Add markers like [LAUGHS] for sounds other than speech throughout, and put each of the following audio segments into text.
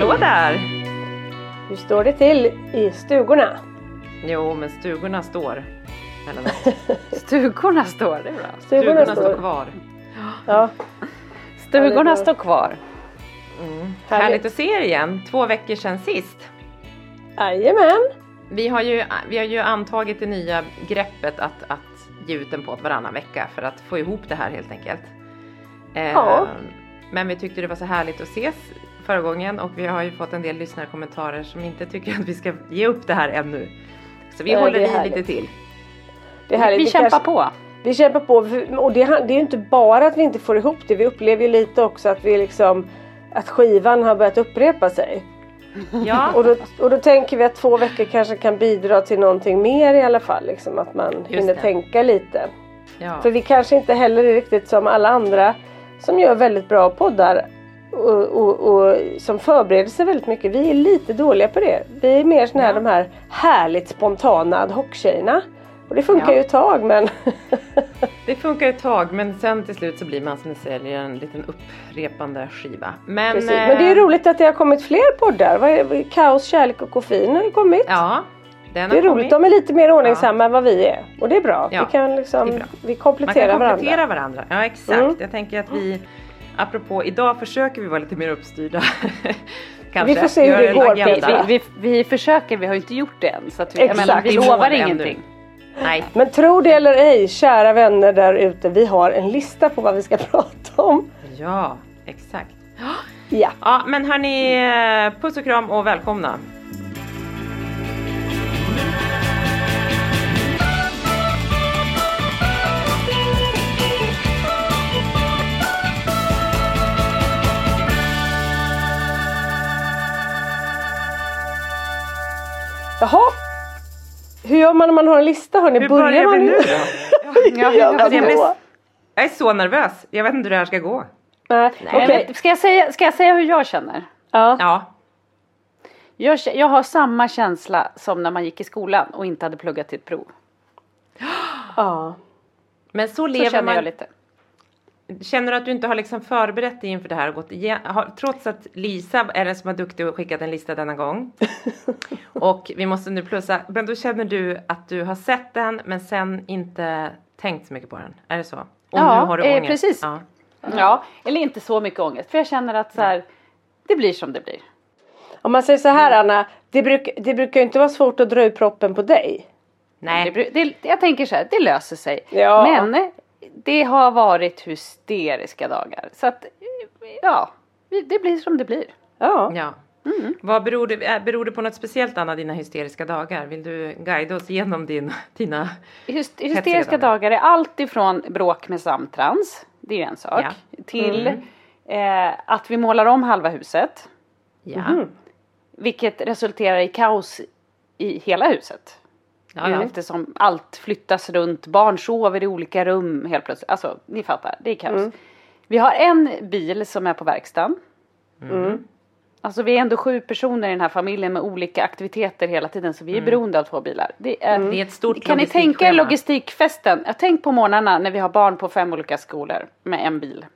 Hallå där! Hur står det till i stugorna? Jo, men stugorna står. Eller något. [LAUGHS] Stugorna står, det är bra. Stugorna står. står. kvar. Ja, Stugorna står kvar. Härligt att se er igen. Två veckor sedan sist. jajamän. Vi har ju, vi har ju antagit det nya greppet att, att ge ut en podd varannan vecka för att få ihop det här helt enkelt. Eh, Ja. Men vi tyckte det var så härligt att ses förra gången och vi har ju fått en del lyssnarkommentarer som inte tycker att vi ska ge upp det här ännu. Så vi Nej, håller det är i härligt. lite till. Det är härligt. Vi kämpar kanske- på. Vi kämpar på och det, det är ju inte bara att vi inte får ihop det. Vi upplever ju lite också att vi liksom att skivan har börjat upprepa sig. Ja, Och då, och då tänker vi att två veckor kanske kan bidra till någonting mer i alla fall. Liksom, att man hinner det. tänka lite. ja. För vi kanske inte heller är riktigt som alla andra som gör väldigt bra poddar och, och, och som förbereder sig väldigt mycket. Vi är lite dåliga på det. Vi är mer såna här, Ja. de här härligt spontana ad hoc-tjejerna. Och det funkar Ja. ju ett tag men [LAUGHS] Det funkar ett tag men sen till slut så blir man som ni säger en liten upprepande skiva. Men, Precis. Men det är eh, roligt att det har kommit fler poddar. Kaos, kärlek och koffein har ju kommit. Ja, det är har roligt. kommit. De är lite mer ordningsamma än vad vi är. Och det är bra. Ja, vi kan liksom, det är bra. vi Man kompletterar, kan komplettera varandra. varandra. Ja exakt. Mm. Jag tänker att vi apropå idag försöker vi vara lite mer uppstyrda. [LAUGHS] Kanske. Vi får se hur det går. Vi, vi, vi försöker, vi har ju inte gjort det än. Så att vi, jag Exakt. menar, vi lovar ingenting. Nej, Men tro det eller ej, kära vänner där ute. Vi har en lista på vad vi ska [LAUGHS] prata om. ja exakt. [GASPS] Ja. Ja men hörni, puss och kram och välkomna. Gör man när man har en lista? Hörni? Hur Börjar börjar man vi nu då? [LAUGHS] Ja, jag, jag, blir, då. jag är så nervös. Jag vet inte hur det här ska gå. Nej, Nej, okej. men ska, jag säga, ska jag säga hur jag känner? Ja. Ja, Jag, jag har samma känsla som när man gick i skolan och inte hade pluggat till ett prov. ja. men så Så lever känner man. jag lite. Känner du att du inte har liksom förberett dig inför det här och gått igen, har, trots att Lisa är den som har duktig och skickat en lista denna gång. [LAUGHS] och vi måste nu plussa, men då känner du att du har sett den men sen inte tänkt så mycket på den. Är det så? Och Ja, nu har du eh, ångest. precis. Ja. Ja, eller inte så mycket ångest. För jag känner att så här, det blir som det blir. Om man säger så här Anna. Det, bruk, det brukar ju inte vara svårt att dra ut proppen på dig. Det, Nej, bru- det, jag tänker så här, det löser sig. Ja. Men eh, det har varit hysteriska dagar. Så att, eh, ja, det blir som det blir. Ja. ja. Vad beror det, äh, beror det på något speciellt Anna, dina hysteriska dagar? Vill du guida oss genom din, dina... Hyst- hysteriska dagar. dagar är allt ifrån bråk med samtrans, det är en sak, Ja. till Mm. eh, att vi målar om halva huset. Ja, Vilket resulterar i kaos i hela huset. Ja, ja. Eftersom allt flyttas runt, barn sover i olika rum helt plötsligt. Alltså, ni fattar, det är kaos. Vi har en bil som är på verkstaden. Alltså vi är ändå sju personer i den här familjen med olika aktiviteter hela tiden så vi är beroende av två bilar. Det är, Det är ett stort kan ni tänka er logistikfesten? Jag tänk på morgnarna när vi har barn på fem olika skolor med en bil.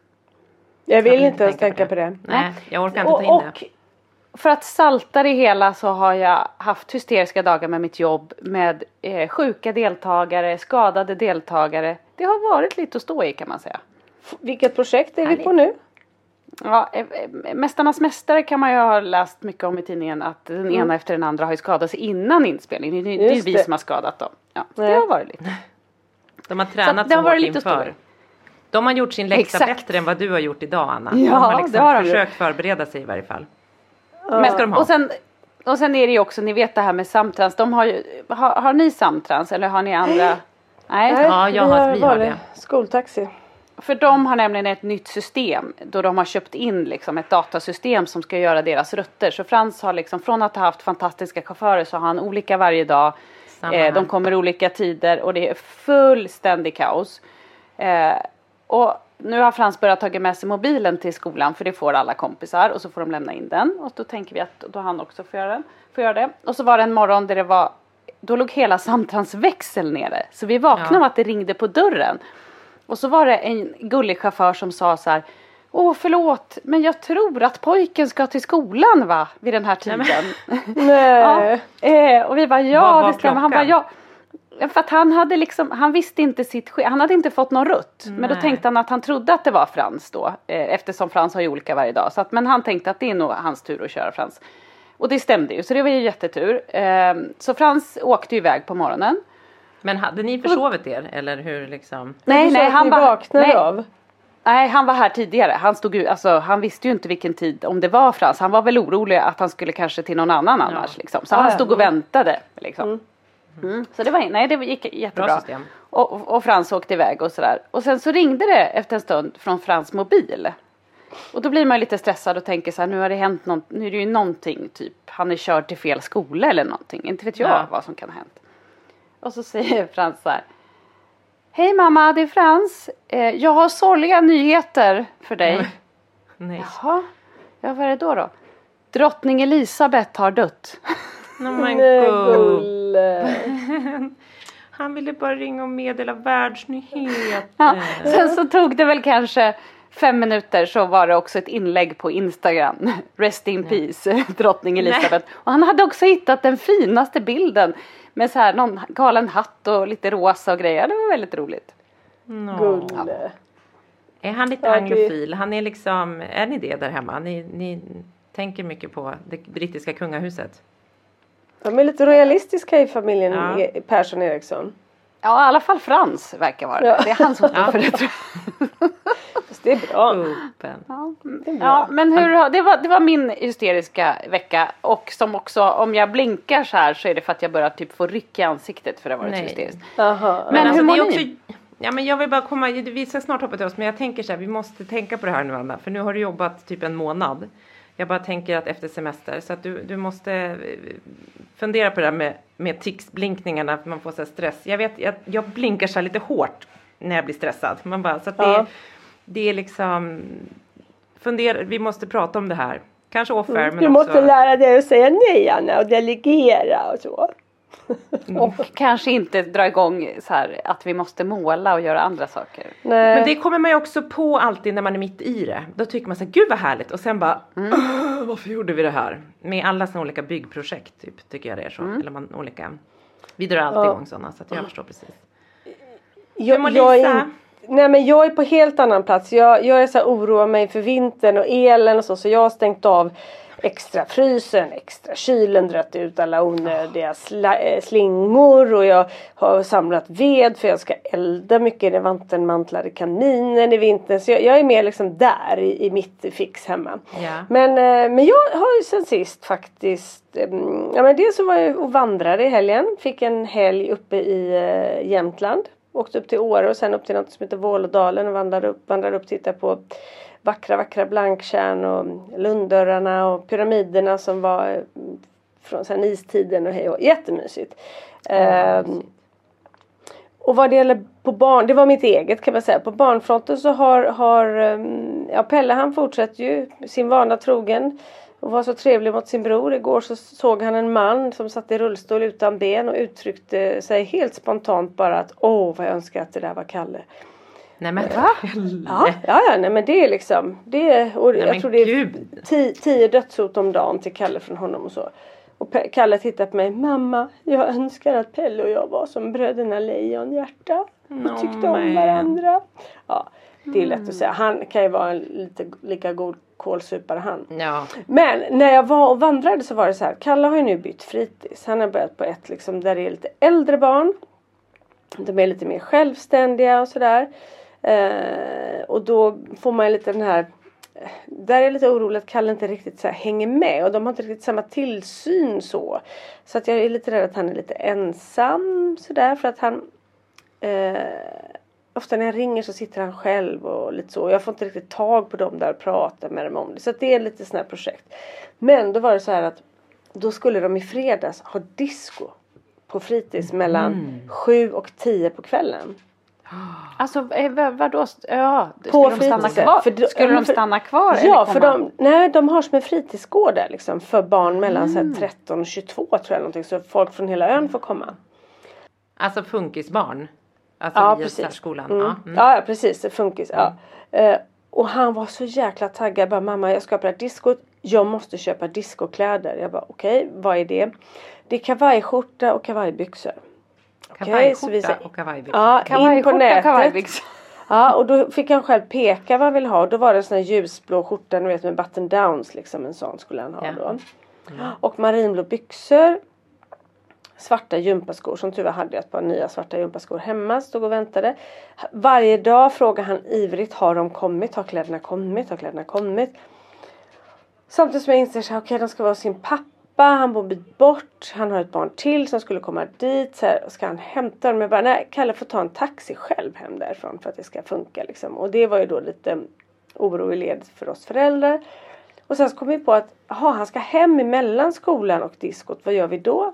Jag vill Jag vill inte ens tänka tänka på på det. Nej, jag orkar inte Och, ta in det. och för att salta det hela så har jag haft hysteriska dagar med mitt jobb med eh, sjuka deltagare, skadade deltagare. Det har varit lite att stå i kan man säga. F- Vilket projekt är vi Härligt. på nu? Ja, eh, eh, Mästarnas mästare kan man ju ha läst mycket om i tidningen att den ena efter den andra har ju skadat sig innan inspelningen. Det, är ju vi det. som har skadat dem. Ja, det har varit lite. [LAUGHS] De har tränat så har varit hårt lite inför. stor. De har gjort sin läxa Exakt. bättre än vad du har gjort idag Anna. Ja, de har liksom det har de försökt förbereda sig i varje fall. Men, ska de ha. och, sen, och sen är det ju också, ni vet det här med samtrans. De har, ju, har, har ni samtrans eller har ni andra? Nej. Ja, jag vi har- vi har det. skoltaxi. För de har nämligen ett nytt system då de har köpt in liksom ett datasystem som ska göra deras rutter. Så Frans har liksom från att ha haft fantastiska chaufförer så har han olika varje dag. Eh, de kommer olika tider och det är fullständig kaos. Eh, och nu har Frans börjat ta med sig mobilen till skolan för det får alla kompisar och så får de lämna in den och då tänker vi att då han också får göra, den, får göra det. Och så var det en morgon där det var då låg hela Samtrans växel nere så vi vaknade Ja. av att det ringde på dörren. Och så var det en gullig chaufför som sa så här Åh förlåt, men jag tror att pojken ska till skolan va? Vid den här tiden. [LAUGHS] Nej. [LAUGHS] Ja, eh, och vi bara ja var det stämmer. Han bara ja. För att han hade liksom, han visste inte sitt ske- han hade inte fått någon rutt. Men då Nej. tänkte han att han trodde att det var Frans då. Eh, eftersom Frans har ju olika varje dag. Så att, men han tänkte att det är nog hans tur att köra Frans. Och det stämde ju, så det var ju jättetur. Eh, så Frans åkte ju iväg på morgonen. Men hade ni försovit er eller hur liksom? Nej, nej, han vaknade nej, av. nej, han var här tidigare. Han stod ju, alltså han visste ju inte vilken tid, om det var Frans. Han var väl orolig att han skulle kanske till någon annan annars liksom. Så Ah, han ja. stod och väntade liksom. Mm. Så det var, nej det gick jättebra. Och, och, och Frans åkte iväg och sådär. Och sen så ringde det efter en stund från Frans mobil. Och då blir man lite stressad och tänker så här, nu har det hänt något, nu är det ju någonting typ, han är körd till fel skola eller någonting. Inte vet jag Ja. vad som kan ha hänt. Och så säger [LAUGHS] Frans så här. Hej mamma, det är Frans. Eh, jag har sorgliga nyheter för dig. Nej. [LAUGHS] Jaha, ja vad är det då då? Drottning Elisabeth har dött. No, men [LAUGHS] Nej, gull. gulle. [LAUGHS] Han ville bara ringa och meddela världsnyheter. Ja, sen så tog det väl kanske fem minuter så var det också ett inlägg på Instagram. Rest in peace, [LAUGHS] drottning Elisabeth. Och han hade också hittat den finaste bilden med så här någon galen hatt och lite rosa och grejer. Det var väldigt roligt. Gulle. Är han lite Ja, anglofil? Han är liksom, är ni det där hemma? Ni, ni tänker mycket på det brittiska kungahuset? De är lite royalistiska i familjen Ja. Persson Eriksson. Ja, i alla fall Frans verkar vara det. Ja. Det är han som står Ja. för det tror jag. [LAUGHS] Fast det är bra. Ja, Det är bra. Ja, men hur, det, var, det var min hysteriska vecka och som också om jag blinkar så här så är det för att jag börjar typ få ryck i ansiktet för det har varit så Nej. hysteriskt. Jaha. Men alltså, hur mår ni? också, Ja men jag vill bara komma, vi ska snart hoppa till oss men jag tänker så här, vi måste tänka på det här nu Anna, för nu har du jobbat typ en månad. Jag bara tänker att efter semester så att du, du måste eh, fundera på det här med, med ticsblinkningarna för man får så stress. Jag vet, jag, jag blinkar så lite hårt när jag blir stressad. Man bara, så att det, Ja. det är liksom, fundera, vi måste prata om det här. Kanske off air men Du också. måste lära dig att säga nej Anna och delegera och så. Och kanske inte dra igång så här att vi måste måla och göra andra saker. Nej. Men det kommer man ju också på alltid när man är mitt i det. Då tycker man så här, gud vad härligt och sen bara, "Åh, varför gjorde vi det här? Med alla såna olika byggprojekt typ, tycker jag det är så. Eller man olika, vi drar alltid Ja. igång sådana så att jag förstår precis. jag, mår jag, är Lisa? in, Nej men jag är på helt annan plats. Jag, jag är så här, oroar mig för vintern och elen och så. Så jag har stängt av extra frysen, extra kylen, dragit ut alla onödiga sla- eh, slingor och jag har samlat ved för jag ska elda mycket i vattenmantlade kaminen i vintern. Så jag, jag är mer liksom där i, i mitt fix hemma. Ja. Men, eh, men jag har ju sen sist faktiskt mm, Ja men dels så var jag och vandrade i helgen. Fick en helg uppe i eh, Jämtland. Åkte upp till Åre och sen upp till något som heter Vålådalen och vandrade upp, vandrade upp och tittade på vackra vackra blanktjärn och lunddörrarna och pyramiderna som var eh, från sen istiden och hej och Jättemysigt. Ehm, och vad det gäller på barn, det var mitt eget kan man säga. På barnfronten så har, har ehm, ja, Pelle han fortsätter ju sin vana trogen. Och var så trevlig mot sin bror. Igår så såg han en man som satt i rullstol utan ben och uttryckte sig helt spontant bara att åh vad jag önskar att det där var Kalle. Nej men Ja, ja, ja nej, men det är liksom. Det är, och jag men tror det är tio, tio dödshot om dagen till Kalle från honom och så. Och Pe- Kalle tittar på mig. Mamma, jag önskar att Pelle och jag var som bröderna Lejonhjärta. Och Nå, tyckte om men. varandra. Ja, det är lätt att säga. Han kan ju vara en lite lika god kålsupare han. Ja. Men när jag var och vandrade så var det så här. Kalle har ju nu bytt fritids. Han har börjat på ett liksom där det är lite äldre barn. De är lite mer självständiga och sådär. Eh, och då får man lite den här där är jag lite orolig att Kalle inte riktigt så hänger med och de har inte riktigt samma tillsyn så. Så att jag är lite rädd att han är lite ensam sådär för att han eh, Ofta när jag ringer så sitter han själv och lite så. Jag får inte riktigt tag på dem där och prata med dem om det. Så att det är lite sådana här projekt. Men då var det så här att då skulle de i fredags ha disco på fritids mellan sju och tio på kvällen. [GASPS] Alltså eh, vad- vadå? Ja, På skulle de stanna kvar? för då- skulle de stanna kvar? Ja, för de, nej, de har som en fritidsgård där liksom för barn mellan så här, 13 och 22 tror jag någonting. Så folk från hela ön får komma. Alltså funkisbarn. Alltså Ja, via precis. särskolan. Mm. Ja. Mm. Ja, precis. Funkis. Ja. Eh, och han var så jäkla taggad. Bara, mamma, jag ska på det här diskot. Jag måste köpa discokläder. Jag bara, okej, vad är det? Det är kavajskjorta och kavajbyxor. Okej, så vi Kavajskjorta och kavajbyxor. Ja, Kavajskjorta, nätet. kavajbyxor. Ja, och då fick han själv peka vad han ville ha. Och då var det en sån här ljusblå skjorta, ni vet med button downs liksom. En sån skulle han ha Ja. då. Och marinblå byxor. Svarta gympaskor. Som var hade jag ett par nya svarta gympaskor hemma. Stod och väntade. Varje dag frågade han ivrigt. Har de kommit? Har kläderna kommit? Har kläderna kommit? Samtidigt som jag inser här, okej de ska vara sin pappa. Han bor en bit bort. Han har ett barn till som skulle komma dit. Så här, ska han hämta dem? Jag bara, nej Kalle får ta en taxi själv hem därifrån för att det ska funka liksom. Och det var ju då lite oro i led för oss föräldrar. Och sen så kom vi på att, aha, han ska hem emellan skolan och diskot. Vad gör vi då?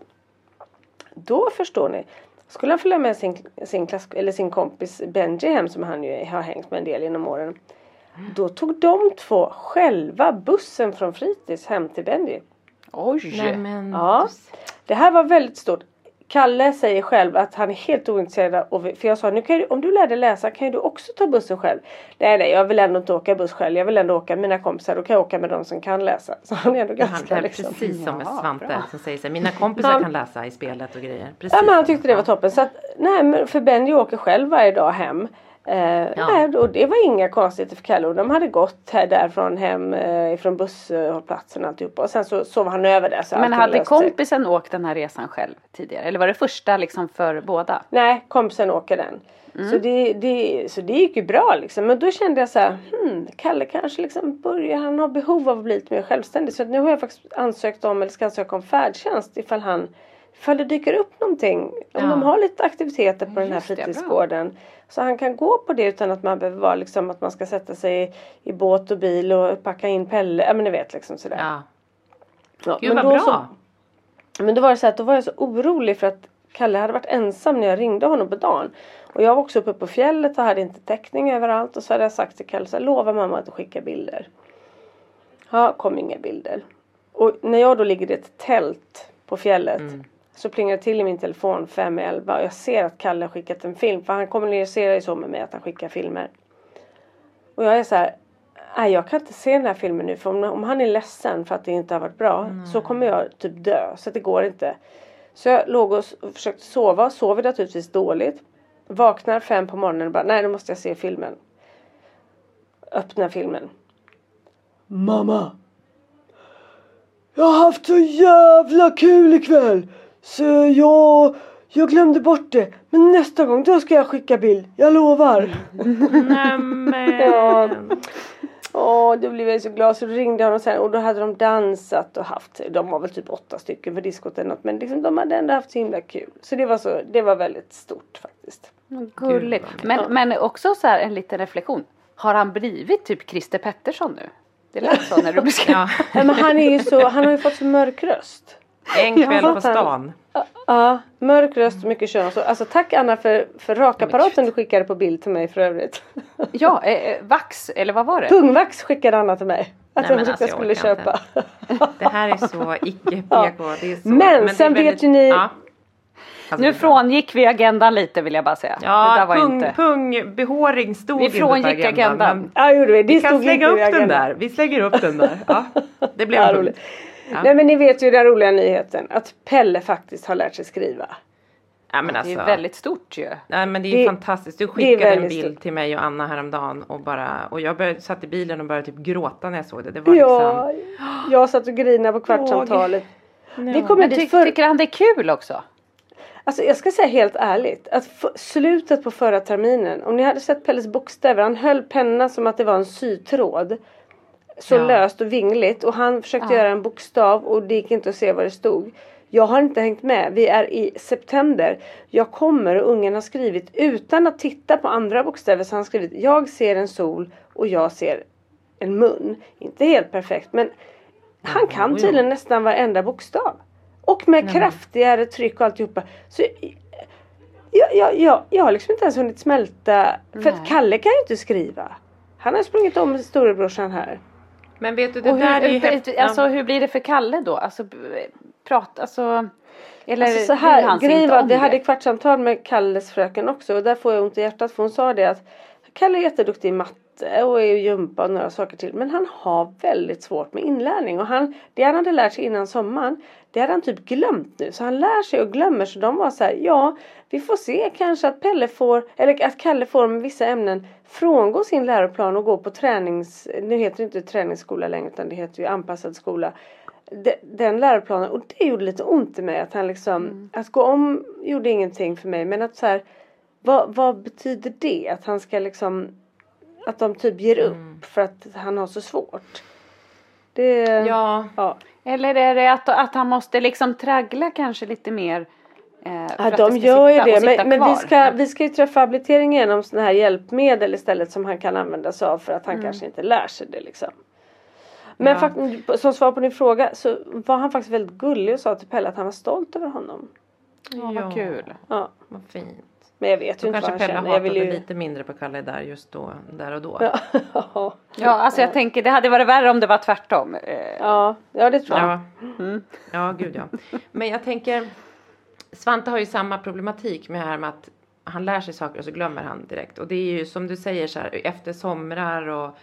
Då förstår ni. Skulle han följa med sin, sin, klass, eller sin kompis Benji hem som han ju har hängt med en del genom åren. Då tog de två själva bussen från fritids hem till Benji. Oj! Nej, men, Ja. Det här var väldigt stort. Kalle säger själv att han är helt ointresserad av, för jag sa nu kan du, om du lär dig läsa kan ju du också ta bussen själv. Nej nej jag vill ändå inte åka buss själv, jag vill ändå åka med mina kompisar, då kan jag åka med de som kan läsa. Så han är ändå Han ganska är liksom. precis som med Ja, Svante bra. som säger så här, mina kompisar Han- kan läsa i spelet och grejer. Precis. Ja men han tyckte det var toppen. Så att, nej men för Benji åker själv varje dag hem. Eh, nej, och det var inga konstigheter för Kalle och de hade gått här därifrån hem eh, ifrån busshållplatsen och alltihopa. Och sen så sov han över där. Så Men hade löste sig. kompisen åkt den här resan själv tidigare? Eller var det första liksom för båda? Nej, kompisen åker den. Så, det, det, så det gick ju bra liksom. Men då kände jag så här, hmm, Kalle kanske liksom börjar, han har behov av att bli lite mer självständig. Så nu har jag faktiskt ansökt om, eller ska ansöka om färdtjänst ifall han, ifall det dyker upp någonting. Om Ja. de har lite aktiviteter på den här Just det, fritidsgården. Så han kan gå på det utan att man behöver vara liksom att man ska sätta sig i, i båt och bil och packa in Pelle. Ja men ni vet liksom sådär. Ja. Ja, Gud men vad då bra. Så, men då var det så att då var jag så orolig för att Kalle hade varit ensam när jag ringde honom på dagen. Och jag var också uppe på fjället och hade inte täckning överallt. Och så hade jag sagt till Kalle så här, lova mamma att skicka bilder. Ja, kom inga bilder. Och när jag då ligger i ett tält på fjället. Så plingar det till i min telefon fem i elva och jag ser att Kalle har skickat en film. För han kommunicerar ju så med mig att han skickar filmer. Och jag är så här. Nej jag kan inte se den här filmen nu för om, om han är ledsen för att det inte har varit bra så kommer jag typ dö. Så det går inte. Så jag låg och försökte sova. Sov naturligtvis dåligt. Vaknar fem på morgonen och bara, nej nu måste jag se filmen. Öppnar filmen. Mamma! Jag har haft så jävla kul ikväll! Så jag, jag glömde bort det. Men nästa gång då ska jag skicka bild, jag lovar. Nämen. Ja. Åh, då blev jag så glad så ringde jag honom sen och då hade de dansat och haft, de var väl typ åtta stycken för diskot eller något men liksom de hade ändå haft så himla kul. Så det var så, det var väldigt stort faktiskt. Gulligt. Men, men också så här en liten reflektion. Har han blivit typ Christer Pettersson nu? Det lät så när du [LAUGHS] beskrev. Ja, men han är ju så, han har ju fått så mörk röst. En kväll Ja, på stan. Ja, mörk röst mycket kön. Så, alltså tack Anna för, för rakapparaten du skickade på bild till mig för övrigt. Ja, eh, eh, vax eller vad var det? Pungvax skickade Anna till mig. Att Nej, jag men tyckte alltså, jag skulle köpa. Det här är så. [LAUGHS] Det är så, Men det är sen vet väldigt- ju ni- Ja. Alltså, Nu det frångick vi agendan lite vill jag bara säga. det Ja, där var pung, inte... pungbehåring stod Vi inte på frångick agendan. men Ja gjorde vi. Det Vi kan slänga inte upp den agendan. där. Vi slänger upp den där. Ja, det blev [LAUGHS] Ja, roligt. Ja. Nej men ni vet ju den roliga nyheten att Pelle faktiskt har lärt sig skriva. Ja, men Det alltså, är väldigt stort ju. Nej men det är Det- fantastiskt. Du det skickade en bild stort. till mig och Anna häromdagen och bara och jag började, satt i bilen och började typ gråta när jag såg det. Det var Ja, liksom. jag satt och grinade på kvartsamtalet. Det kom Men dit ty, för, tycker han det är kul också? alltså jag ska säga helt ärligt att slutet på förra terminen om ni hade sett Pelles bokstäver han höll pennan som att det var en sytråd. Så Ja. löst och vingligt och han försökte göra en bokstav och det gick inte att se vad det stod. Jag har inte hängt med. Vi är i september. Jag kommer och ungen har skrivit utan att titta på andra bokstäver så har han skrivit jag ser en sol och jag ser en mun. Inte helt perfekt men han kan tydligen nästan varenda bokstav. Och med kraftigare tryck och alltihopa. Så jag, jag, jag, jag har liksom inte ens hunnit smälta. För att Kalle kan ju inte skriva. Han har sprungit om storebrorsan här. Men vet du det Och där är hur, häftigt. alltså, hur blir det för Kalle då? Alltså, prata, alltså... Eller Alltså så här, grejen var, vi hade kvartssamtal med Kalles fröken också och där får jag ont i hjärtat för hon sa det att Kalle är jätteduktig i matte och är i gympa och några saker till men han har väldigt svårt med inlärning och han, det han hade lärt sig innan sommaren det hade han typ glömt nu så han lär sig och glömmer så de var så här ja vi får se kanske att Pelle får eller att Kalle får med vissa ämnen frångå sin läroplan och gå på tränings, nu heter det inte träningsskola längre utan det heter ju anpassad skola de- den läroplanen och det gjorde lite ont i mig att han liksom Mm. att gå om gjorde ingenting för mig men att så här vad, vad betyder det att han ska liksom att de typ ger upp Mm. för att han har så svårt det Ja, ja. Eller är det att, att han måste liksom traggla kanske lite mer? Eh, Ja, de gör ju det men, men vi, ska, vi ska ju träffa habilitering genom sådana här hjälpmedel istället som han kan använda sig av för att han Mm. kanske inte lär sig det liksom. Men Ja. fakt- som svar på din fråga så var han faktiskt väldigt gullig och sa till Pelle att han var stolt över honom. Ja, vad kul. Ja, vad fint. Men jag vet ju inte vad kanske han Pelle känner. Jag vill ju... lite mindre på Kalle där just då, där och då. Ja. [LAUGHS] Ja, alltså jag tänker det hade varit värre om det var tvärtom. Eh, ja, ja det tror jag. Ja. ja, gud ja. Men jag tänker, Svante har ju samma problematik med det här med att han lär sig saker och så glömmer han direkt. Och det är ju som du säger så här, efter somrar och,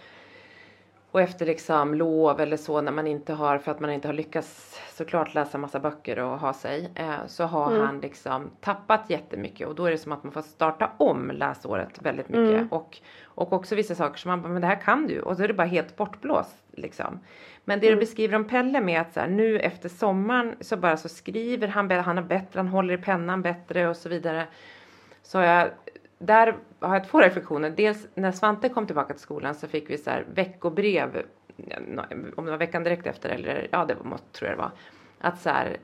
och efter liksom lov eller så när man inte har, för att man inte har lyckats såklart läsa massa böcker och ha sig. Eh, så har han liksom tappat jättemycket och då är det som att man får starta om läsåret väldigt mycket. Och, och också vissa saker som man bara, men det här kan du. Och så är det bara helt bortblåst liksom. Men det du beskriver om Pelle med att så här, nu efter sommaren så bara så skriver han, han har bättre, han håller i pennan bättre och så vidare. Så har jag, där har jag två reflektioner. Dels när Svante kom tillbaka till skolan så fick vi så här veckobrev, om det var veckan direkt efter eller ja det var, tror jag det var. Att så här,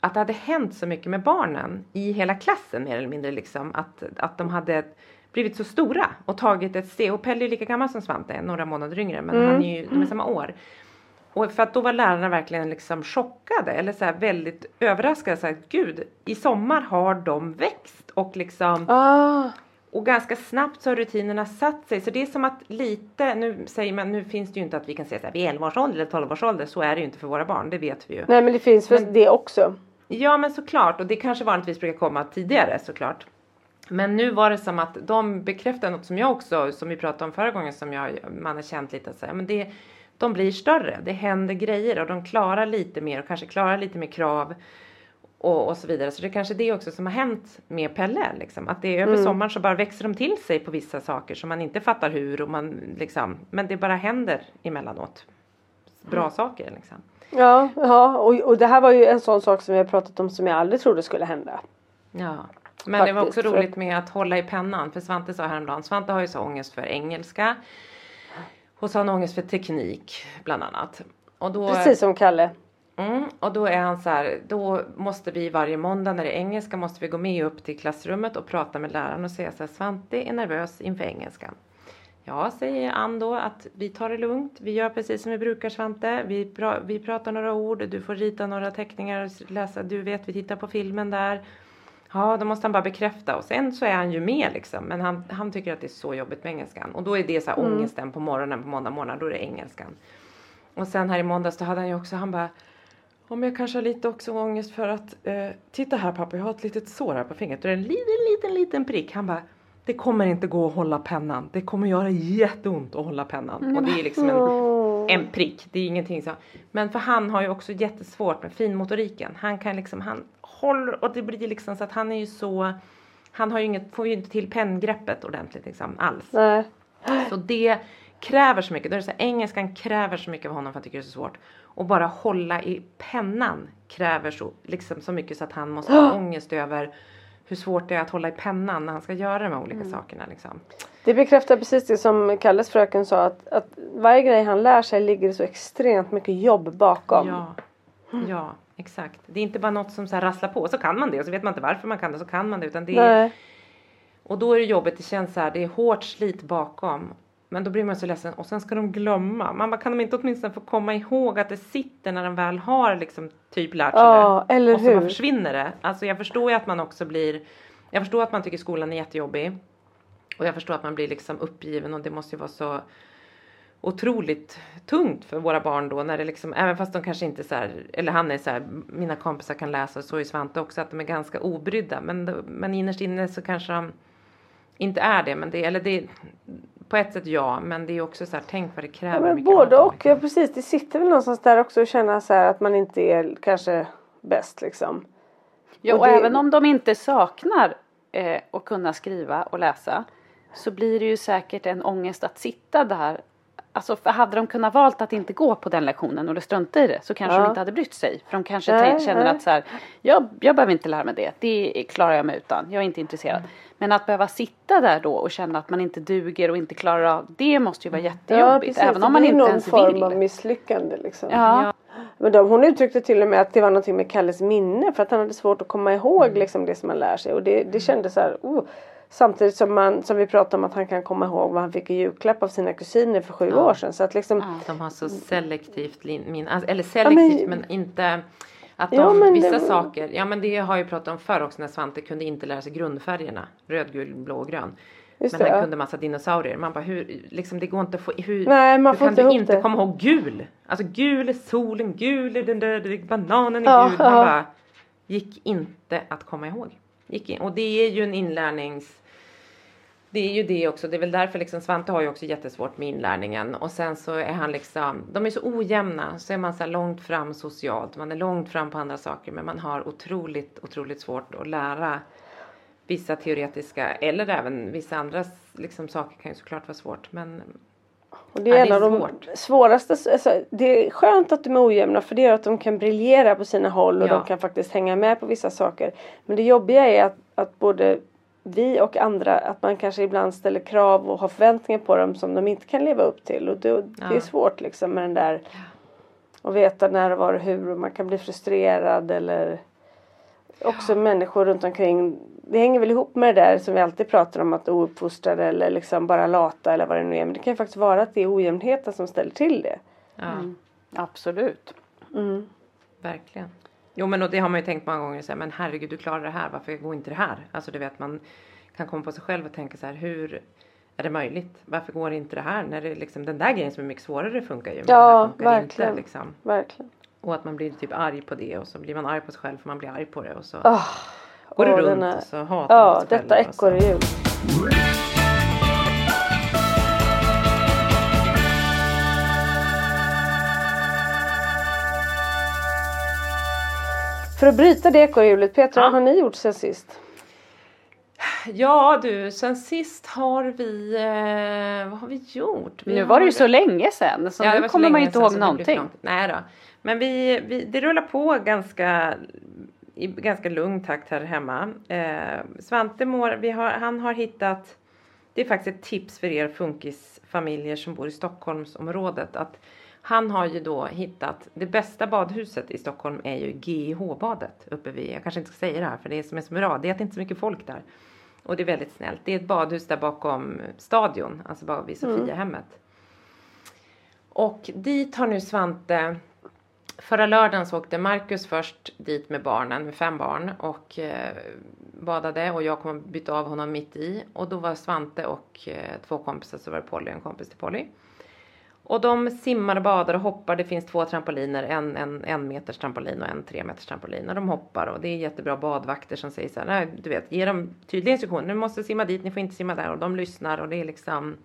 att det hade hänt så mycket med barnen i hela klassen mer eller mindre liksom. Att, att de hade blivit så stora och tagit ett steg. Och Pelle är lika gammal som Svante, några månader yngre men han är ju, de är samma år. Och för att då var lärarna verkligen liksom chockade eller så väldigt överraskade. Så här, Gud, i sommar har de växt och liksom Ah, och ganska snabbt så har rutinerna satt sig. Så det är som att lite, nu säger man, nu finns det ju inte att vi kan säga så här vid 11 års ålder eller 12 års ålder. Så är det ju inte för våra barn, det vet vi ju. nej men det finns väl det också. Ja men såklart och det kanske vanligtvis brukar komma tidigare såklart. Men nu var det som att de bekräftar något som jag också, som vi pratade om förra gången som jag, man har känt lite att säga, men det, de blir större, det händer grejer och de klarar lite mer och kanske klarar lite mer krav. Och, och så vidare. Så det är kanske det också som har hänt med Pelle. Liksom. Att det är över sommaren så bara växer de till sig på vissa saker som man inte fattar hur. Och man, liksom, men det bara händer emellanåt. Bra saker liksom. Ja, ja och, och det här var ju en sån sak som vi har pratat om som jag aldrig trodde skulle hända. Ja. Men det var också Faktiskt, roligt med att hålla i pennan. För Svante sa häromdagen, Svante har ju så ångest för engelska. Och så har han ångest för teknik bland annat. Och då, Precis som Kalle. Mm, och då är han så här, då måste vi varje måndag när det är engelska måste vi gå med upp till klassrummet och prata med läraren och säga så här, Svante är nervös inför engelskan. Ja, säger Ann då att vi tar det lugnt. Vi gör precis som vi brukar Svante. Vi, pra- vi pratar några ord, du får rita några teckningar, läsa, du vet vi tittar på filmen där. Ja, då måste han bara bekräfta och sen så är han ju med liksom. Men han, han tycker att det är så jobbigt med engelskan. Och då är det så här ångesten på morgonen på måndag morgon, då är det engelskan. Och sen här i måndags då hade han ju också, han bara om jag kanske har lite också ångest för att eh, titta här pappa, jag har ett litet sår här på fingret och det är en liten, liten, liten prick. Han bara det kommer inte gå att hålla pennan. Det kommer göra jätteont att hålla pennan. Och det är liksom en, en prick. Det är ingenting så. Men för han har ju också jättesvårt med finmotoriken. Han kan liksom, han håller och det blir liksom så att han är ju så han har ju inget, får ju inte till penngreppet ordentligt liksom alls. Nej. Så det kräver så mycket. Då är det så här, engelskan kräver så mycket av honom för han tycker det är så svårt. Och bara hålla i pennan kräver så, liksom, så mycket så att han måste ha [GASPS] ångest över hur svårt det är att hålla i pennan när han ska göra de här olika sakerna. Liksom. Det bekräftar precis det som Kalles fröken sa att, att varje grej han lär sig ligger så extremt mycket jobb bakom. Ja, ja, exakt. Det är inte bara något som så här rasslar på. Så kan man det och så vet man inte varför man kan det så kan man det. Utan det är. Och då är det jobbigt, det känns så här, det är hårt slit bakom. Men då blir man så ledsen och sen ska de glömma. Man bara, kan de inte åtminstone få komma ihåg att det sitter när de väl har liksom typ lärt sig Ja, det. eller och så hur? försvinner det. Alltså jag förstår ju att man också blir, jag förstår att man tycker skolan är jättejobbig. Och jag förstår att man blir liksom uppgiven och det måste ju vara så otroligt tungt för våra barn då när det liksom, även fast de kanske inte så här, eller han är så här, mina kompisar kan läsa, så är Svante också, att de är ganska obrydda. Men, men innerst inne så kanske de inte är det, men det, eller det, på ett sätt ja, men det är också så här, tänk vad det kräver. Ja, men både och, ja precis. Det sitter väl någonstans där också att känna så här att man inte är kanske bäst liksom. Ja, Och och det- även om de inte saknar eh, att kunna skriva och läsa så blir det ju säkert en ångest att sitta där. Alltså för hade de kunnat valt att inte gå på den lektionen och det strunta i det så kanske Ja. de inte hade brytt sig. För de kanske Nej, känner nej. att så här, jag, jag behöver inte lära mig det, det klarar jag mig utan, jag är inte intresserad. Men att behöva sitta där då och känna att man inte duger och inte klarar av det måste ju vara jättejobbigt. även om man det är inte någon ens form vill. av misslyckande liksom. Ja. Men de, hon uttryckte till och med att det var någonting med Kalles minne för att han hade svårt att komma ihåg Mm. liksom det som han lär sig och det, det kändes så här, oh. Samtidigt som, man, som vi pratade om att han kan komma ihåg vad han fick i julklapp av sina kusiner för sju år sedan. Så att liksom, De har så selektivt min, alltså, eller selektivt men, inte att de, Ja, men vissa det- saker, ja men det har jag ju pratat om förr också när Svante kunde inte lära sig grundfärgerna, röd, gul, blå och grön. Just men det, han ja. kunde massa dinosaurier. Man bara hur, liksom det går inte att få, hur, Nej, man hur kan inte du inte det. komma ihåg gul? Alltså gul är solen, gul är den där, där bananen är Ja, gul. Man ja. bara, gick inte att komma ihåg. Gick in, och det är ju en inlärnings det är ju det också. Det är väl därför liksom Svante har ju också jättesvårt med inlärningen. Och sen så är han liksom, de är så ojämna. Så är man så här långt fram socialt. Man är långt fram på andra saker. Men man har otroligt, otroligt svårt att lära vissa teoretiska eller även vissa andra liksom, saker kan ju såklart vara svårt. Men och det är Ja, en det är av de svåraste, alltså, det är skönt att de är ojämna för det gör att de kan briljera på sina håll och Ja. de kan faktiskt hänga med på vissa saker. Men det jobbiga är att, att både vi och andra, att man kanske ibland ställer krav och har förväntningar på dem som de inte kan leva upp till. Och det, det är Ja. svårt liksom med den där att veta när och var och hur och man kan bli frustrerad eller också människor runt omkring. Det hänger väl ihop med det där som vi alltid pratar om att ouppfostrade eller liksom bara lata eller vad det nu är. Men det kan ju faktiskt vara att det är ojämnheten som ställer till det. ja, Absolut. verkligen. Jo men och det har man ju tänkt många gånger. Så här, men herregud du klarar det här. Varför går inte det här? Alltså du vet man kan komma på sig själv och tänka så här. Hur är det möjligt? Varför går inte det här? När det är liksom den där grejen som är mycket svårare funkar ju. Men det Ja, funkar verkligen. Inte, liksom. Verkligen. Och att man blir typ arg på det och så blir man arg på sig själv för man blir arg på det och så Ah, går det runt den är- och så hatar Ja, själv detta ekorrhjul. För att bryta det ekorrhjulet, Petra, Ja. vad har ni gjort sen sist? Ja du, sen sist har vi, eh, vad har vi gjort? Vi Nu var det ju så länge sedan så Ja, nu kommer man ju inte ihåg någonting. Nej då. Men vi, vi, det rullar på ganska i ganska lugn takt här hemma. Eh, Svante mår, har, han har hittat, det är faktiskt ett tips för er funkisfamiljer som bor i Stockholmsområdet. Att han har ju då hittat, det bästa badhuset i Stockholm är ju GIH-badet uppe vid, jag kanske inte ska säga det här för det som är så bra, det är att det inte är så mycket folk där. Och det är väldigt snällt. Det är ett badhus där bakom stadion, alltså bara vid Sofiahemmet. Och dit har nu Svante Förra lördagen så åkte Marcus först dit med barnen, med fem barn och eh, badade och jag kom och bytte av honom mitt i. Och då var Svante och eh, två kompisar, så var det Polly och en kompis till Polly. Och de simmar badar och hoppar, det finns två trampoliner, en, en, en meters trampolin och en tre meters trampolin. Och de hoppar och det är jättebra badvakter som säger så här, nej, du vet, ge dem tydliga instruktioner, ni måste simma dit, ni får inte simma där. Och de lyssnar och det är liksom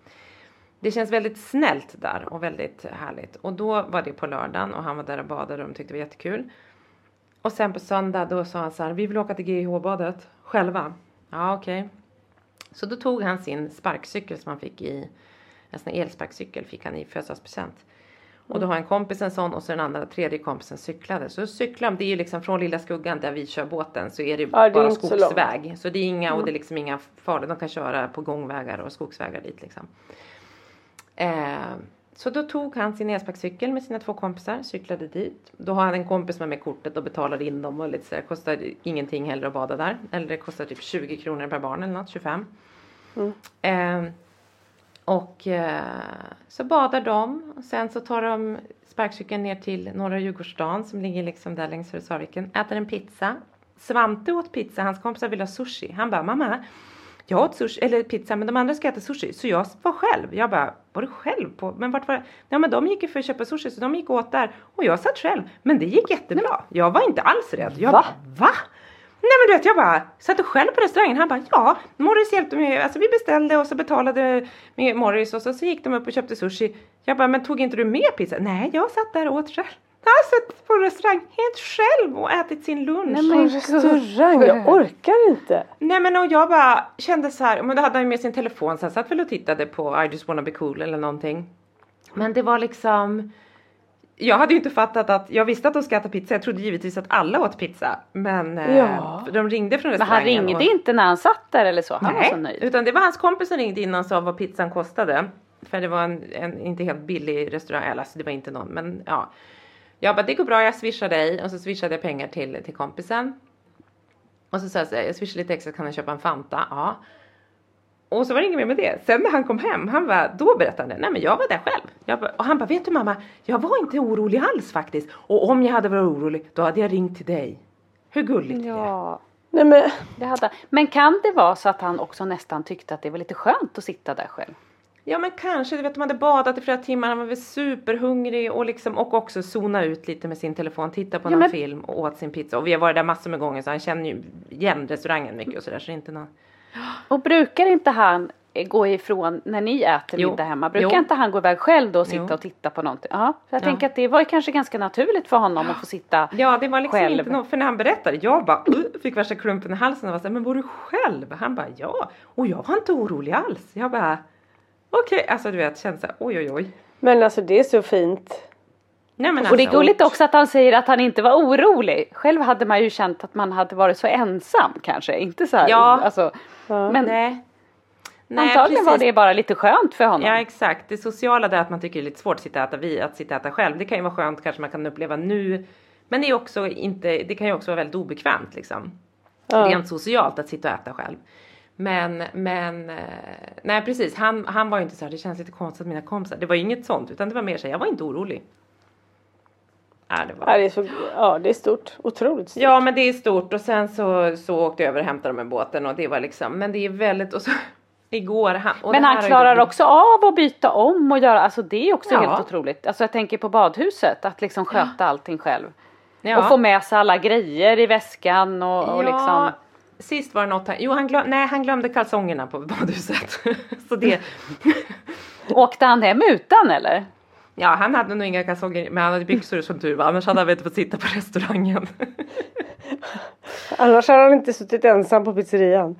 det känns väldigt snällt där och väldigt härligt. Och då var det på lördagen och han var där och badade och de tyckte det var jättekul. Och sen på söndag då sa han så här, vi vill åka till GIH-badet själva. Ja okej. Så då tog han sin sparkcykel som han fick i, en sån elsparkcykel fick han i födelsedagspresent. Och då har en kompis en sån och så den andra, tredje kompisen cyklade. Så cyklar de, det är ju liksom från Lilla Skuggan där vi kör båten så är det Ja, det bara inte så skogsväg. Så, det är inga, och det är liksom inga farliga, de kan köra på gångvägar och skogsvägar dit liksom. Eh, så då tog han sin elsparkcykel med sina två kompisar, cyklade dit. Då har han en kompis med med kortet och betalar in dem och lite så här, kostar ingenting heller att bada där. Eller det kostar typ 20 kronor per barn eller något, 25. Eh, och eh, så badar de och sen så tar de sparkcykeln ner till norra Djurgårdsstaden som ligger liksom där längs Hudiksvallviken. Äter en pizza. Svante åt pizza, hans kompisar ville ha sushi. Han bara mamma jag åt sushi, eller pizza men de andra ska äta sushi så jag var själv. Jag bara, var du själv på, men vart var Ja men de gick ju för att köpa sushi så de gick åt där och jag satt själv. Men det gick jättebra. Jag var inte alls rädd. Jag Va? Bara, va? Nej men du vet jag bara satt själv på restaurangen. Han bara ja, Morris hjälpte mig. Alltså vi beställde och så betalade med Morris och så, så gick de upp och köpte sushi. Jag bara men tog inte du med pizza? Nej jag satt där och åt själv. Jag har suttit på restaurang helt själv och ätit sin lunch. Nej, På men restaurang, jag orkar inte. Nej men och jag bara kände så här, men då hade han med sin telefon så han satt väl och tittade på I just wanna be cool eller någonting. Men det var liksom jag hade ju inte fattat att, jag visste att de ska äta pizza, jag trodde givetvis att alla åt pizza. Men eh, Ja. de ringde från Men han restaurangen. ringde och, inte när han satt där eller så? Han var så Nej, nöjd. utan det var hans kompis som ringde innan och sa vad pizzan kostade. För det var en, en inte helt billig restaurang, eller alltså det var inte någon, men ja. Jag bara, det går bra, jag swishar dig. Och så swishade jag pengar till, till kompisen. Och så sa jag så här, jag swishar lite extra, kan jag köpa en Fanta? Ja. Och så var det inget mer med det. Sen när han kom hem, han var, då berättade han, nej men jag var där själv. Jag bara, och han bara, vet du mamma, jag var inte orolig alls faktiskt. Och om jag hade varit orolig, då hade jag ringt till dig. Hur gulligt är det? Ja, Nej men, det hade han. Men kan det vara så att han också nästan tyckte att det var lite skönt att sitta där själv? Ja men kanske, du vet de hade badat i flera timmar, han var väl superhungrig och liksom och också zona ut lite med sin telefon, titta på Ja, någon men- film och åt sin pizza. Och vi har varit där massor med gånger så han känner ju igen restaurangen mycket och sådär så det är inte någon... Och brukar inte han gå ifrån när ni äter Jo. middag hemma? Brukar Jo. inte han gå iväg själv då och sitta Jo. och titta på någonting? Ja, jag Ja. tänker att det var ju kanske ganska naturligt för honom att få sitta Ja det var liksom Själv. inte något, för när han berättade, jag bara uh, fick värsta klumpen i halsen och var såhär, men var du själv? Han bara ja, och jag var inte orolig alls. Jag bara okej, alltså du vet, kände såhär oj oj oj. men alltså det är så fint. Nej, men Och det är alltså, gulligt också att han säger att han inte var orolig. Själv hade man ju känt att man hade varit så ensam kanske. Inte så här, Ja. alltså, Ja. Men Nej. Nej, antagligen var precis. det bara lite skönt för honom. Ja exakt, det sociala där att man tycker det är lite svårt att sitta och äta, vi, att sitta och äta själv. Det kan ju vara skönt kanske man kan uppleva nu. Men det är också inte, det kan ju också vara väldigt obekvämt liksom. Ja. Rent socialt att sitta och äta själv. Men, men, eh, nej precis, han, han var ju inte så här, det känns lite konstigt att mina kompisar, det var ju inget sånt utan det var mer så här, jag var inte orolig. Ja, det var. Ja, det är, så, ja, det är stort. Otroligt stort. Ja men det är stort och sen så, så åkte jag över och hämtade dem med båten och det var liksom, men det är väldigt, och så [LAUGHS] igår, han, och Men han klarar också av att byta om och göra, alltså det är också Ja. helt otroligt. Alltså jag tänker på badhuset, att liksom sköta allting själv. Ja. Och få med sig alla grejer i väskan och, och liksom. Sist var det något, han, jo han, glöm, nej, han glömde kalsongerna på badhuset. [LAUGHS] så det, Åkte han hem utan eller? ja han hade nog inga kalsonger men han hade byxor som tur var annars hade han inte fått sitta på restaurangen. [LAUGHS] Annars hade han inte suttit ensam på pizzerian.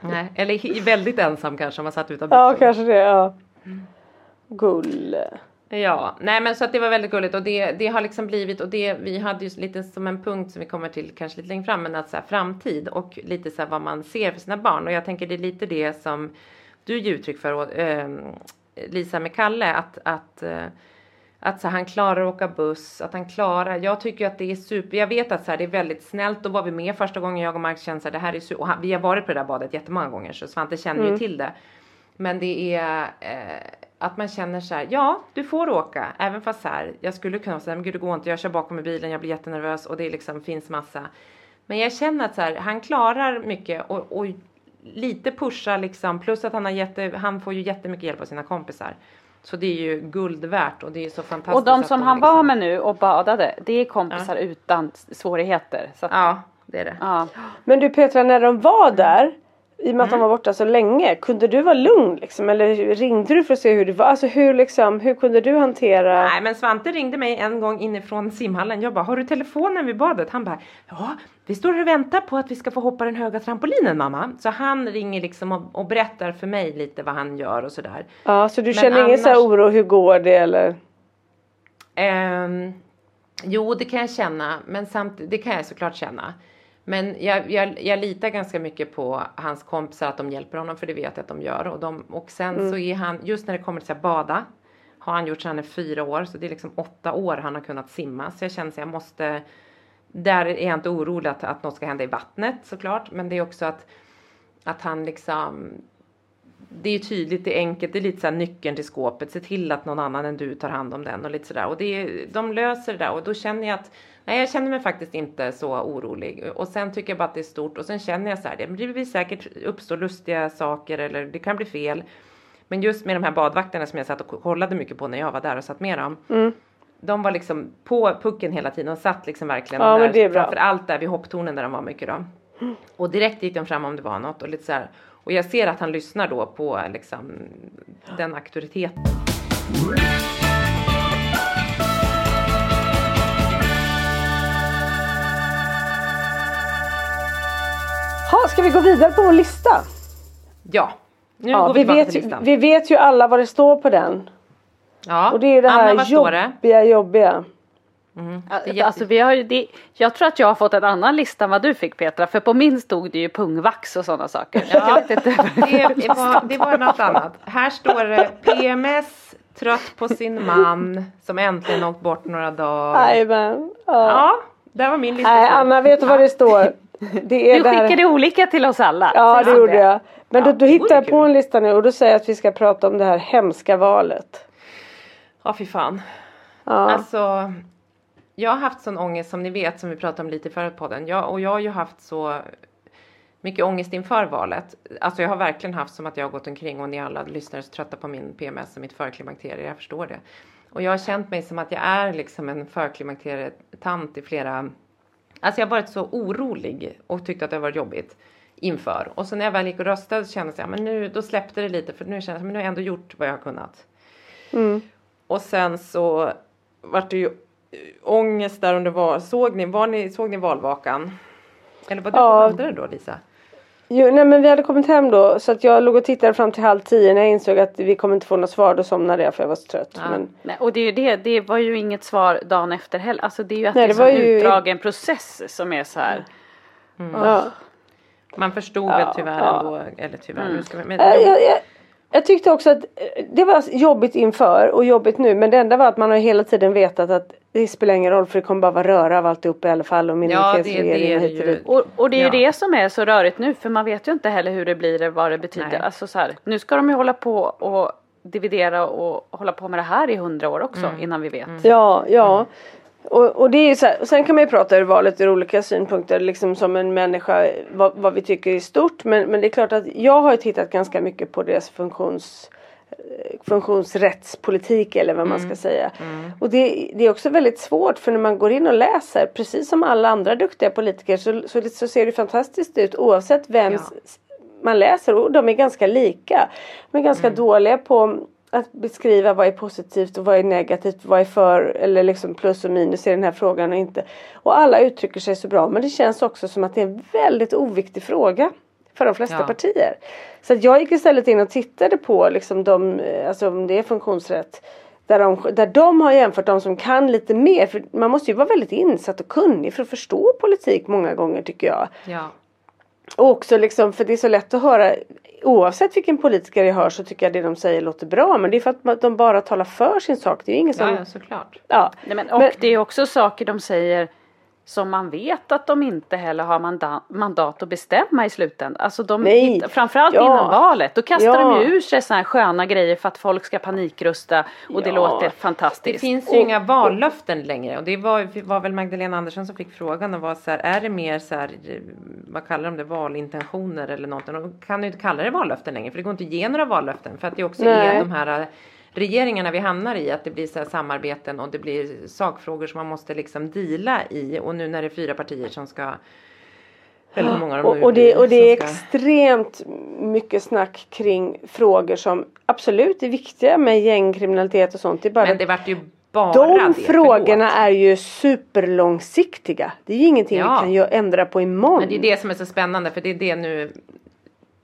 Nej, eller väldigt ensam kanske om man satt utanför. Ja, kanske det. Ja. Gull. Ja, nej men så att det var väldigt gulligt. Och det, det har liksom blivit och det vi hade ju lite som en punkt som vi kommer till kanske lite längre fram men att så här, framtid och lite så här, vad man ser för sina barn. Och jag tänker det är lite det som du ger uttryck för ehm, Lisa med Kalle att, att eh, att så här, han klarar att åka buss, att han klarar, jag tycker att det är super, jag vet att så här, det är väldigt snällt, då var vi med första gången jag och Mark kände så här, det här är super, och han, vi har varit på det där badet jättemånga gånger så Svante känner ju till det. Men det är eh, att man känner så här, ja du får åka, även fast så här, jag skulle kunna säga, men gud det går inte, jag kör bakom i bilen, jag blir jättenervös och det liksom finns massa. Men jag känner att så här, han klarar mycket och, och lite pusha liksom, plus att han har jätte, han får ju jättemycket hjälp av sina kompisar. Så det är ju guld värt och det är så fantastiskt. Och de som han liksom- var med nu och badade, det är kompisar utan svårigheter. Så att, Ja, det är det. ja. Men du Petra, när de var där, i och med att de var borta så länge, kunde du vara lugn liksom? Eller ringde du för att se hur det var? Alltså hur liksom, hur kunde du hantera? Nej men Svante ringde mig en gång inifrån simhallen. Jag bara, har du telefonen vid badet? Han bara, ja vi står och väntar på att vi ska få hoppa den höga trampolinen mamma. Så han ringer liksom och, och berättar för mig lite vad han gör och sådär. Ja, så du Men känner ingen så här annars- oro, hur går det eller? Ehm, jo det kan jag känna, men samtidigt, det kan jag såklart känna. Men jag, jag, jag litar ganska mycket på hans kompisar att de hjälper honom för det vet jag att de gör. Och, de, och sen så är han, just när det kommer till här, bada har han gjort sedan han är fyra år så det är liksom åtta år han har kunnat simma. Så jag känner att jag måste, där är jag inte orolig att, att något ska hända i vattnet såklart. Men det är också att, att han liksom det är tydligt, det är enkelt, det är lite så här nyckeln till skåpet. Se till att någon annan än du tar hand om den och lite sådär. Och det är, de löser det där och då känner jag att nej, jag känner mig faktiskt inte så orolig. Och sen tycker jag bara att det är stort och sen känner jag så här, det blir säkert uppstå lustiga saker eller det kan bli fel. Men just med de här badvakterna som jag satt och kollade mycket på när jag var där och satt med dem. De var liksom på pucken hela tiden och satt liksom verkligen Ja, där, men det är bra. framför allt där vid hopptornen där de var mycket då. Och direkt gick de fram om det var något och lite så här. Och jag ser att han lyssnar då på liksom den auktoriteten. Ha, ska vi gå vidare på vår lista? Ja, nu Ja, går vi vi, vet till ju, listan. vi vet ju alla vad det står på den. ja. Och det är det här jobbiga, jobbiga. Är jätte- Alltså vi har ju, det, jag tror att jag har fått en annan lista än vad du fick Petra. För på min stod det ju pungvax och sådana saker. Jag vet inte. Det, var, det var något annat. Här står det PMS, trött på sin man som äntligen åkt bort några dagar. Jajamän. Ja. Ja, där var min lista. Nej Anna, vet du vad det står? Det är Du skickade olika till oss alla. Ja det gjorde jag. Men då, då det hittar jag på en lista nu och då säger jag att vi ska prata om det här hemska valet. Ja, fy fan. Ja. Alltså, jag har haft sån ångest som ni vet som vi pratade om lite i förra podden. Jag, och jag har ju haft så mycket ångest inför valet. Alltså jag har verkligen haft som att jag har gått omkring och ni alla lyssnare är så trötta på min PMS och mitt förklimakterie. Jag förstår det. Och jag har känt mig som att jag är liksom en förklimakterietant i flera Alltså jag har varit så orolig och tyckt att det har varit jobbigt inför. Och så när jag väl gick och röstade så kände jag men nu då släppte det lite för nu kände jag men nu har jag ändå gjort vad jag har kunnat. Och sen så vart det ju ångest där under val. Såg ni, var ni, såg ni valvakan? Eller var du Ja. på andra då Lisa? Jo, nej men vi hade kommit hem då så att jag låg och tittade fram till halv tio när jag insåg att vi kommer inte få något svar. Då somnade jag för jag var så trött. Ja. Men, Nej, och det är ju det, det var ju inget svar dagen efter heller. Alltså det är ju att Nej, det det är var en ju- utdragen process som är så här. ja. Man förstod Ja, väl tyvärr ja. ändå. Eller tyvärr. Nu ska men, Eh, Jag, jag, jag tyckte också att eh, det var jobbigt inför och jobbigt nu men det enda var att man har hela tiden vetat att det spelar ingen roll för det kommer bara vara röra av alltihop i alla fall och ja, det, det är och det och ju. dit. Och, och det är ju Ja. det som är så rörigt nu för man vet ju inte heller hur det blir eller vad det betyder. Nej. Alltså så här, nu ska de ju hålla på och dividera och hålla på med det här i hundra år också Mm. innan vi vet. Ja, ja. Och, och det är ju så här, och sen kan man ju prata ur valet ur olika synpunkter liksom som en människa vad, vad vi tycker är stort men, men det är klart att jag har ju tittat ganska mycket på deras funktions eh, funktionsrättspolitik eller vad man ska säga. Och det, det är också väldigt svårt för när man går in och läser precis som alla andra duktiga politiker så, så, så ser det fantastiskt ut oavsett vem Ja. man läser och de är ganska lika. De är ganska dåliga på att beskriva vad är positivt och vad är negativt, vad är för eller liksom plus och minus i den här frågan och inte. Och alla uttrycker sig så bra men det känns också som att det är en väldigt oviktig fråga för de flesta Ja. partier. Så att jag gick istället in och tittade på liksom de, eh, alltså om det är funktionsrätt. Där de, där de har jämfört de som kan lite mer. För man måste ju vara väldigt insatt och kunnig för att förstå politik många gånger tycker jag. Ja. Och också liksom, för det är så lätt att höra Oavsett vilken politiker jag hör så tycker jag det de säger låter bra men det är för att de bara talar för sin sak. Det är ju ingen som... ja, ja, såklart. Ja. Nej, men, och Men- det är också saker de säger som man vet att de inte heller har mandat, mandat att bestämma i slutändan. Alltså de, Nej. framförallt Ja. innan valet. Då kastar Ja. de ju ur sig sådana här sköna grejer för att folk ska panikrösta och det Ja. låter Det fantastiskt. finns ju inga vallöften längre och det var, var väl Magdalena Andersson som fick frågan och var så här, är det mer så här, vad kallar de det, valintentioner eller någonting? Och de kan ju inte kalla det vallöften längre för det går inte att ge några vallöften för att det också Nej. är de här regeringarna vi hamnar i att det blir så här samarbeten och det blir sakfrågor som man måste liksom deala i och nu när det är fyra partier som ska de Och, och, det, och det är ska- extremt mycket snack kring frågor som absolut är viktiga med gängkriminalitet och sånt. Det bara Men det vart ju bara de det, frågorna är ju superlångsiktiga. Det är ju ingenting Ja. vi kan ju ändra på imorgon. Men det är det som är så spännande för det är det nu.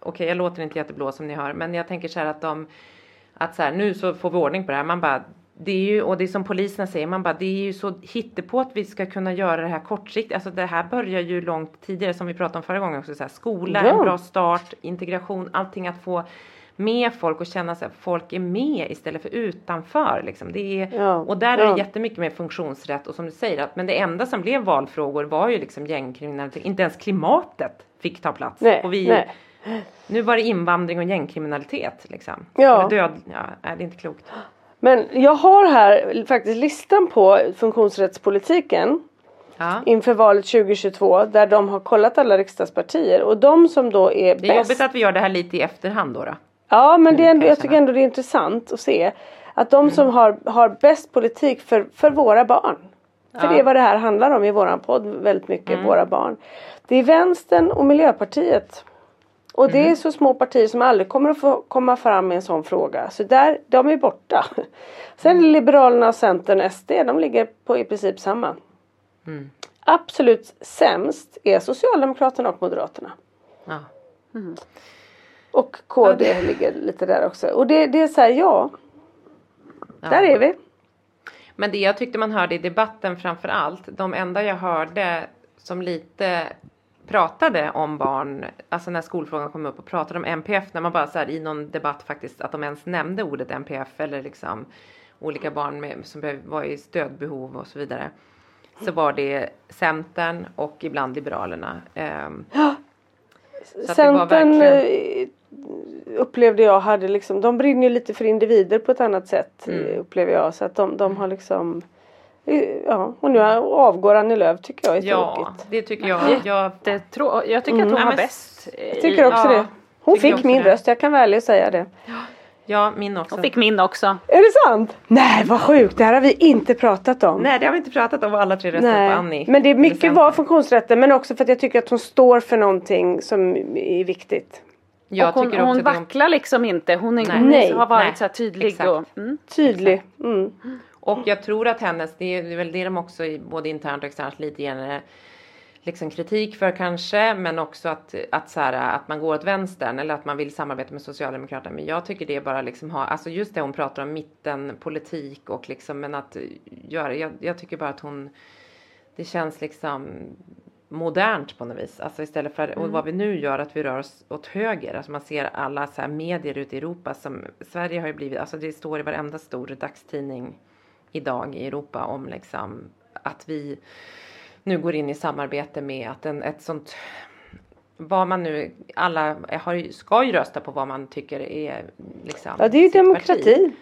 Okej, jag låter inte jätteblå som ni hör, men jag tänker så här att de att så här nu så får vi ordning på det här. Man bara det är ju och det är som poliserna säger, man bara det är ju så hittepå att vi ska kunna göra det här kortsiktigt. Alltså det här börjar ju långt tidigare som vi pratade om förra gången också. Så här, skola, Ja. en bra start, integration, allting att få med folk och känna sig att folk är med istället för utanför. Liksom. Det är, Ja, Och där är ja. det jättemycket med funktionsrätt och som du säger att men det enda som blev valfrågor var ju liksom gängkriminalitet. Inte ens klimatet fick ta plats. Nej, och vi, nej. Nu var det invandring och gängkriminalitet liksom. Ja. Eller död, ja, det är inte klokt. Men jag har här faktiskt listan på funktionsrättspolitiken Ja. inför valet 2022 där de har kollat alla riksdagspartier och de som då är Det är bäst. jobbigt att vi gör det här lite i efterhand då. då. Ja men det är ändå, jag tycker ändå det är intressant att se att de som har, har bäst politik för, för våra barn. För Ja. det är vad det här handlar om i våran podd väldigt mycket, våra barn. Det är vänstern och miljöpartiet. Och det är så små partier som aldrig kommer att få komma fram med en sån fråga. Så där, de är borta. [LAUGHS] Sen är det Liberalerna, Centern, SD, de ligger på i princip samma. Absolut sämst är Socialdemokraterna och Moderaterna. Ja. Och KD ligger lite där också. Och det, det är så här, ja. Där är vi. Men det jag tyckte man hörde i debatten framför allt, de enda jag hörde som lite pratade om barn, alltså när skolfrågan kom upp och pratade om MPF, när man bara så här i någon debatt faktiskt att de ens nämnde ordet MPF eller liksom olika barn med, som var i stödbehov och så vidare. Så var det Centern och ibland Liberalerna. Var Centern verkligen- eh, upplevde jag hade liksom, de brinner ju lite för individer på ett annat sätt Mm. eh, upplever jag. Så att de, de har liksom eh, Ja, och nu avgår Annie Lööf tycker jag är ja, tråkigt. det tycker jag. jag Det trå- jag tycker att hon Ja, var bäst. Jag tycker också ja, det. Hon fick min det. röst, jag kan väl ärligt säga det. ja, min också. Hon fick min också. Är det sant? Nej vad sjukt, det här har vi inte pratat om. Nej, det har vi inte pratat om alla tre röster på Annie. Men det är mycket var funktionsrätten men också för att jag tycker att hon står för någonting som är viktigt. Jag och hon, tycker hon vacklar liksom inte. Hon, är, Nej. hon Nej. har varit Nej. så här tydlig. Exakt. Och, mm. Tydlig. Mm. Och jag tror att hennes, det är väl det de också både internt och externt lite ger liksom kritik för kanske, men också att, att, så här, att man går åt vänstern eller att man vill samarbeta med Socialdemokraterna. Men jag tycker det är bara liksom ha, alltså just det hon pratar om mittenpolitik och liksom, men att göra, jag, jag tycker bara att hon, det känns liksom modernt på något vis. Alltså istället för, och vad vi nu gör, att vi rör oss åt höger. Alltså man ser alla så här medier ute i Europa som, Sverige har ju blivit, alltså det står i varenda stor dagstidning idag i Europa om liksom att vi nu går in i samarbete med att en, ett sånt vad man nu, alla har, ska ju rösta på vad man tycker är liksom Ja det är ju sitt parti. demokrati.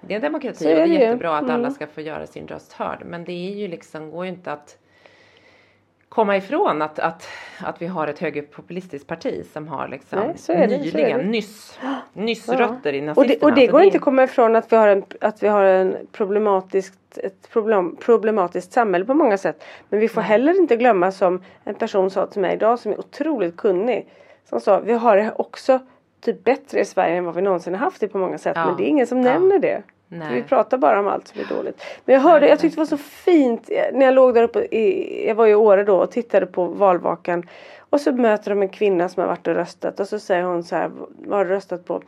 Det är demokrati är och det är det ju. jättebra att alla Mm. ska få göra sin röst hörd. Men det är ju liksom, går ju inte att komma ifrån att, att, att vi har ett högerpopulistiskt parti som har liksom Nej, det, nyligen, det. nyss, nyss Ja. rötter i Och nazisterna. det, och det går inte att komma ifrån att vi har en, att vi har en problematiskt, ett problem, problematiskt samhälle på många sätt. Men vi får heller inte glömma som en person sa till mig idag som är otroligt kunnig. Som sa, vi har också typ bättre i Sverige än vad vi någonsin har haft det på många sätt. Ja. Men det är ingen som Ja. nämner det. Vi pratar bara om allt som är dåligt. Men jag hörde, jag tyckte det var så fint eh, när jag låg där uppe, i, jag var i Åre då och tittade på valvakan. Och så möter de en kvinna som har varit och röstat och så säger hon så här, vad har du röstat på?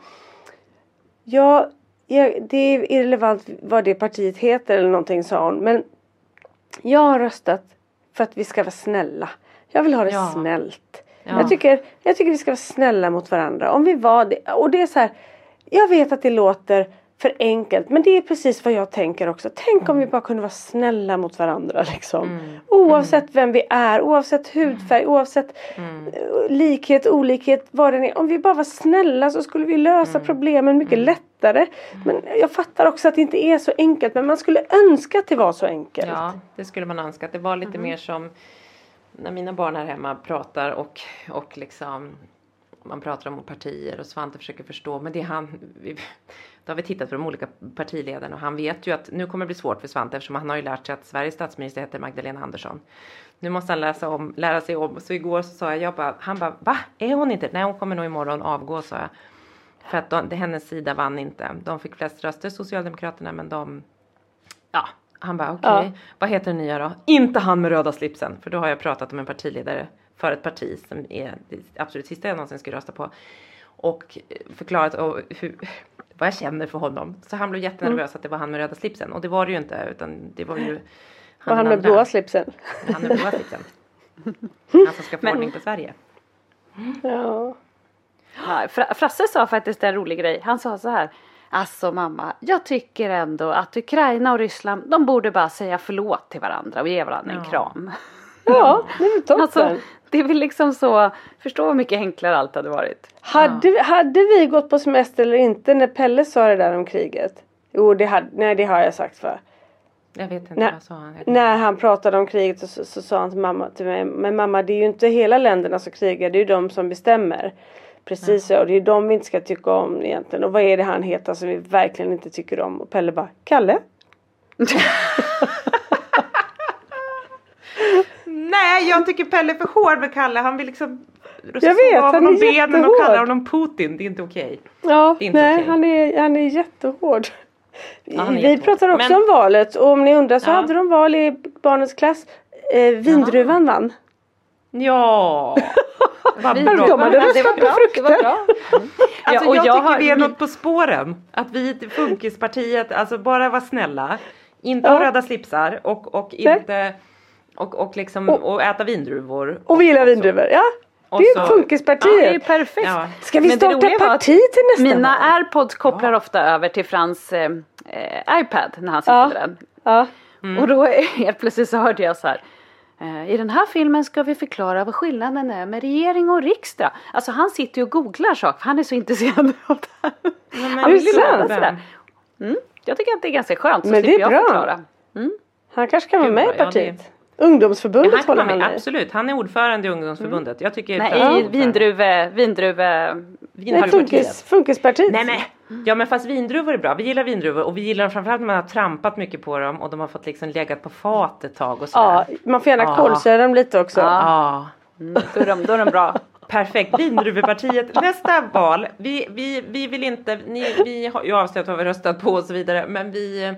Ja, ja, det är irrelevant vad det partiet heter eller någonting sa hon. Men jag har röstat för att vi ska vara snälla. Jag vill ha det Ja. snällt. Ja. Jag, tycker, jag tycker vi ska vara snälla mot varandra. Om vi var det. Och det är så här. Jag vet att det låter för enkelt. Men det är precis vad jag tänker också. Tänk om vi bara kunde vara snälla mot varandra. Liksom. Mm. Oavsett vem vi är. Oavsett hudfärg. Oavsett Mm. eh, likhet, olikhet. Vad det är. Om vi bara var snälla så skulle vi lösa Mm. problemen mycket lättare. Men jag fattar också att det inte är så enkelt. Men man skulle önska att det var så enkelt. Ja, det skulle man önska. Att det var Mm. lite mer som när mina barn här hemma pratar och, och liksom man pratar om partier och Svante försöker förstå. Men det är han, vi, då har vi tittat på de olika partiledarna och han vet ju att nu kommer det bli svårt för Svante eftersom han har ju lärt sig att Sveriges statsminister heter Magdalena Andersson. Nu måste han läsa om, lära sig om. Så igår så sa jag, jag bara, han bara, va? Är hon inte? Nej, hon kommer nog imorgon avgå, sa jag. För att de, hennes sida vann inte. De fick flest röster, Socialdemokraterna, men de Ja, han bara okej, Ja. vad heter den nya då? Inte han med röda slipsen, för då har jag pratat om en partiledare för ett parti som är det absolut sista jag någonsin skulle rösta på. Och förklarat och hur, vad jag känner för honom. Så han blev jättenervös att det var han med röda slipsen och det var det ju inte utan det var ju [LAUGHS] han den med andra. blåa slipsen. Han med blåa slipsen. [LAUGHS] Han som ska få ordning på Sverige. Ja. Ja, Fra- Frasse sa faktiskt en rolig grej. Han sa så här. Alltså mamma, jag tycker ändå att Ukraina och Ryssland, de borde bara säga förlåt till varandra och ge varandra en Ja. kram. Ja, [LAUGHS] det är väl toppen. Alltså, det är väl liksom så, förstå hur mycket enklare allt hade varit. Hade, vi- hade vi gått på semester eller inte när Pelle sa det där om kriget? Jo, det hade, nej det har jag sagt för. Jag vet inte Nej. vad sa han. När han pratade om kriget så, så, så sa han till mamma till mig, men mamma det är ju inte hela länderna som krigar, det är ju de som bestämmer. Precis så, och det är de vi inte ska tycka om egentligen. Och vad är det han heter som vi verkligen inte tycker om? Och Pelle bara, Kalle? [LAUGHS] Nej, jag tycker Pelle är för hård med Kalle. Han vill liksom Jag vet, av honom benen och kallar honom Putin. Det är inte okej. Ja, inte nej okej. han, är, han är jättehård. han är vi jättehård. pratar också Men- om valet och om ni undrar så Ja. hade de val i barnens klass. Eh, vindruvan vann. Ja, [LAUGHS] vad bra. De hade det röstat var på bra, frukter. det var bra. Alltså, Ja, och jag, jag tycker har- vi är något på spåren. Att vi i Funkispartiet, alltså bara vara snälla. Inte ha Ja. röda slipsar och, och Nej. Och, och liksom Och- och, äta vindruvor. Och vi gillar vindruvor. Ja, och det är så- Ja, det är Funkispartiet. perfekt. Ja. Ska vi Men starta parti till nästa Mina val? airpods kopplar ofta över till Frans eh, eh, iPad när han sitter Ja. med den. Ja. Och då [LAUGHS] helt plötsligt så hörde jag så här. eh, I den här filmen ska vi förklara vad skillnaden är med regering och riksdag. Alltså han sitter ju och googlar saker för han är så intresserad [LAUGHS] av det här. men Han vill det är lära sant. sig det. Mm, jag tycker att det är ganska skönt så Men det slipper är jag bra. förklara. Han kanske kan vara med i ja, partiet. Ungdomsförbundet Han håller han med, absolut. Han är ordförande i ungdomsförbundet. Jag tycker Nej, i vindruve, vindruve... Nej, Vindruvepartiet. funkis, funkispartiet. Nej men, ja men fast vindruvor är bra. Vi gillar vindruvor och vi gillar dem framförallt när man har trampat mycket på dem och de har fått liksom legat på fat ett tag och sådär. Ja, man får gärna Ja. kolsyra dem lite också. Ja. Ja. Mm, då, är de, då är de bra. [LAUGHS] Perfekt, Vindruvepartiet. Nästa val. Vi, vi, vi vill inte, ni, vi har ju avslöjat vad vi röstat på och så vidare. Men vi,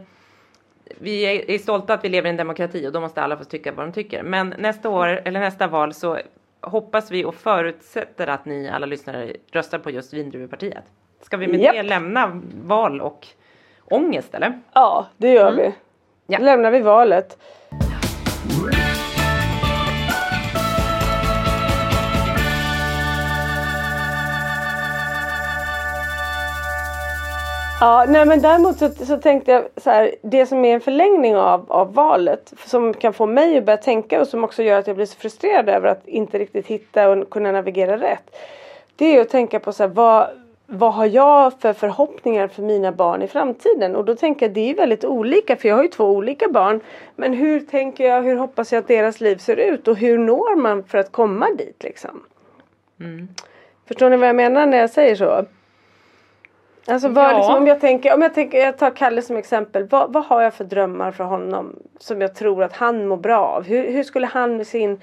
vi är, är stolta att vi lever i en demokrati och då måste alla få tycka vad de tycker. Men nästa år, eller nästa val så hoppas vi och förutsätter att ni alla lyssnare röstar på just Vindruvepartiet. Ska vi med Japp. det lämna val och ångest eller? Ja, det gör vi. Ja. Lämnar vi valet. Ja, nej men däremot så, så tänkte jag så här, det som är en förlängning av, av valet som kan få mig att börja tänka och som också gör att jag blir så frustrerad över att inte riktigt hitta och kunna navigera rätt. Det är att tänka på så här, vad, vad har jag för förhoppningar för mina barn i framtiden? Och då tänker jag det är väldigt olika för jag har ju två olika barn. Men hur tänker jag, hur hoppas jag att deras liv ser ut och hur når man för att komma dit liksom? Förstår ni vad jag menar när jag säger så? Alltså vad, Ja. liksom, om jag tänker, om jag tänker, jag tar Kalle som exempel. Vad, vad har jag för drömmar för honom som jag tror att han mår bra av? Hur, hur skulle han med sin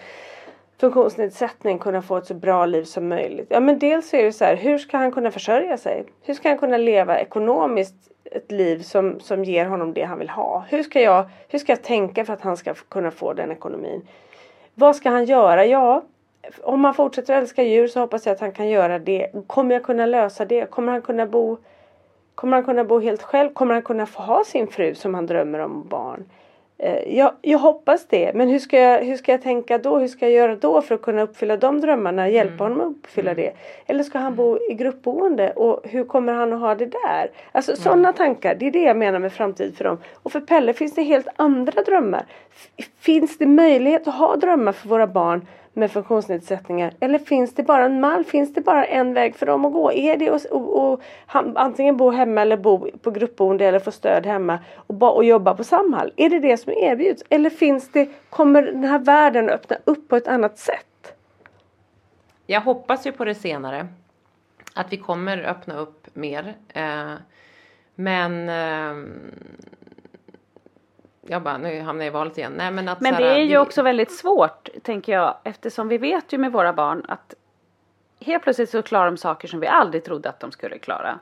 funktionsnedsättning kunna få ett så bra liv som möjligt? Ja men dels är det så här, hur ska han kunna försörja sig? Hur ska han kunna leva ekonomiskt ett liv som, som ger honom det han vill ha? Hur ska, jag, hur ska jag tänka för att han ska kunna få den ekonomin? Vad ska han göra? Ja, om han fortsätter att älska djur så hoppas jag att han kan göra det. Kommer jag kunna lösa det? Kommer han kunna bo Kommer han kunna bo helt själv? Kommer han kunna få ha sin fru som han drömmer om och barn? Eh, jag, jag hoppas det. Men hur ska, jag, hur ska jag tänka då? Hur ska jag göra då för att kunna uppfylla de drömmarna? Hjälpa mm. honom att uppfylla mm. det? Eller ska han bo i gruppboende? Och hur kommer han att ha det där? Alltså mm. sådana tankar. Det är det jag menar med framtid för dem. Och för Pelle finns det helt andra drömmar. Finns det möjlighet att ha drömmar för våra barn med funktionsnedsättningar? Eller finns det bara en mall? Finns det bara en väg för dem att gå? Är det att och, och, antingen bo hemma eller bo på gruppboende eller få stöd hemma och, och jobba på Samhall? Är det det som erbjuds? Eller finns det, kommer den här världen öppna upp på ett annat sätt? Jag hoppas ju på det senare. Att vi kommer öppna upp mer. Eh, men eh, jag bara, nu hamnar jag i valet igen. Nej, men att, men det är ju vi... också väldigt svårt, tänker jag, eftersom vi vet ju med våra barn att helt plötsligt så klarar de saker som vi aldrig trodde att de skulle klara.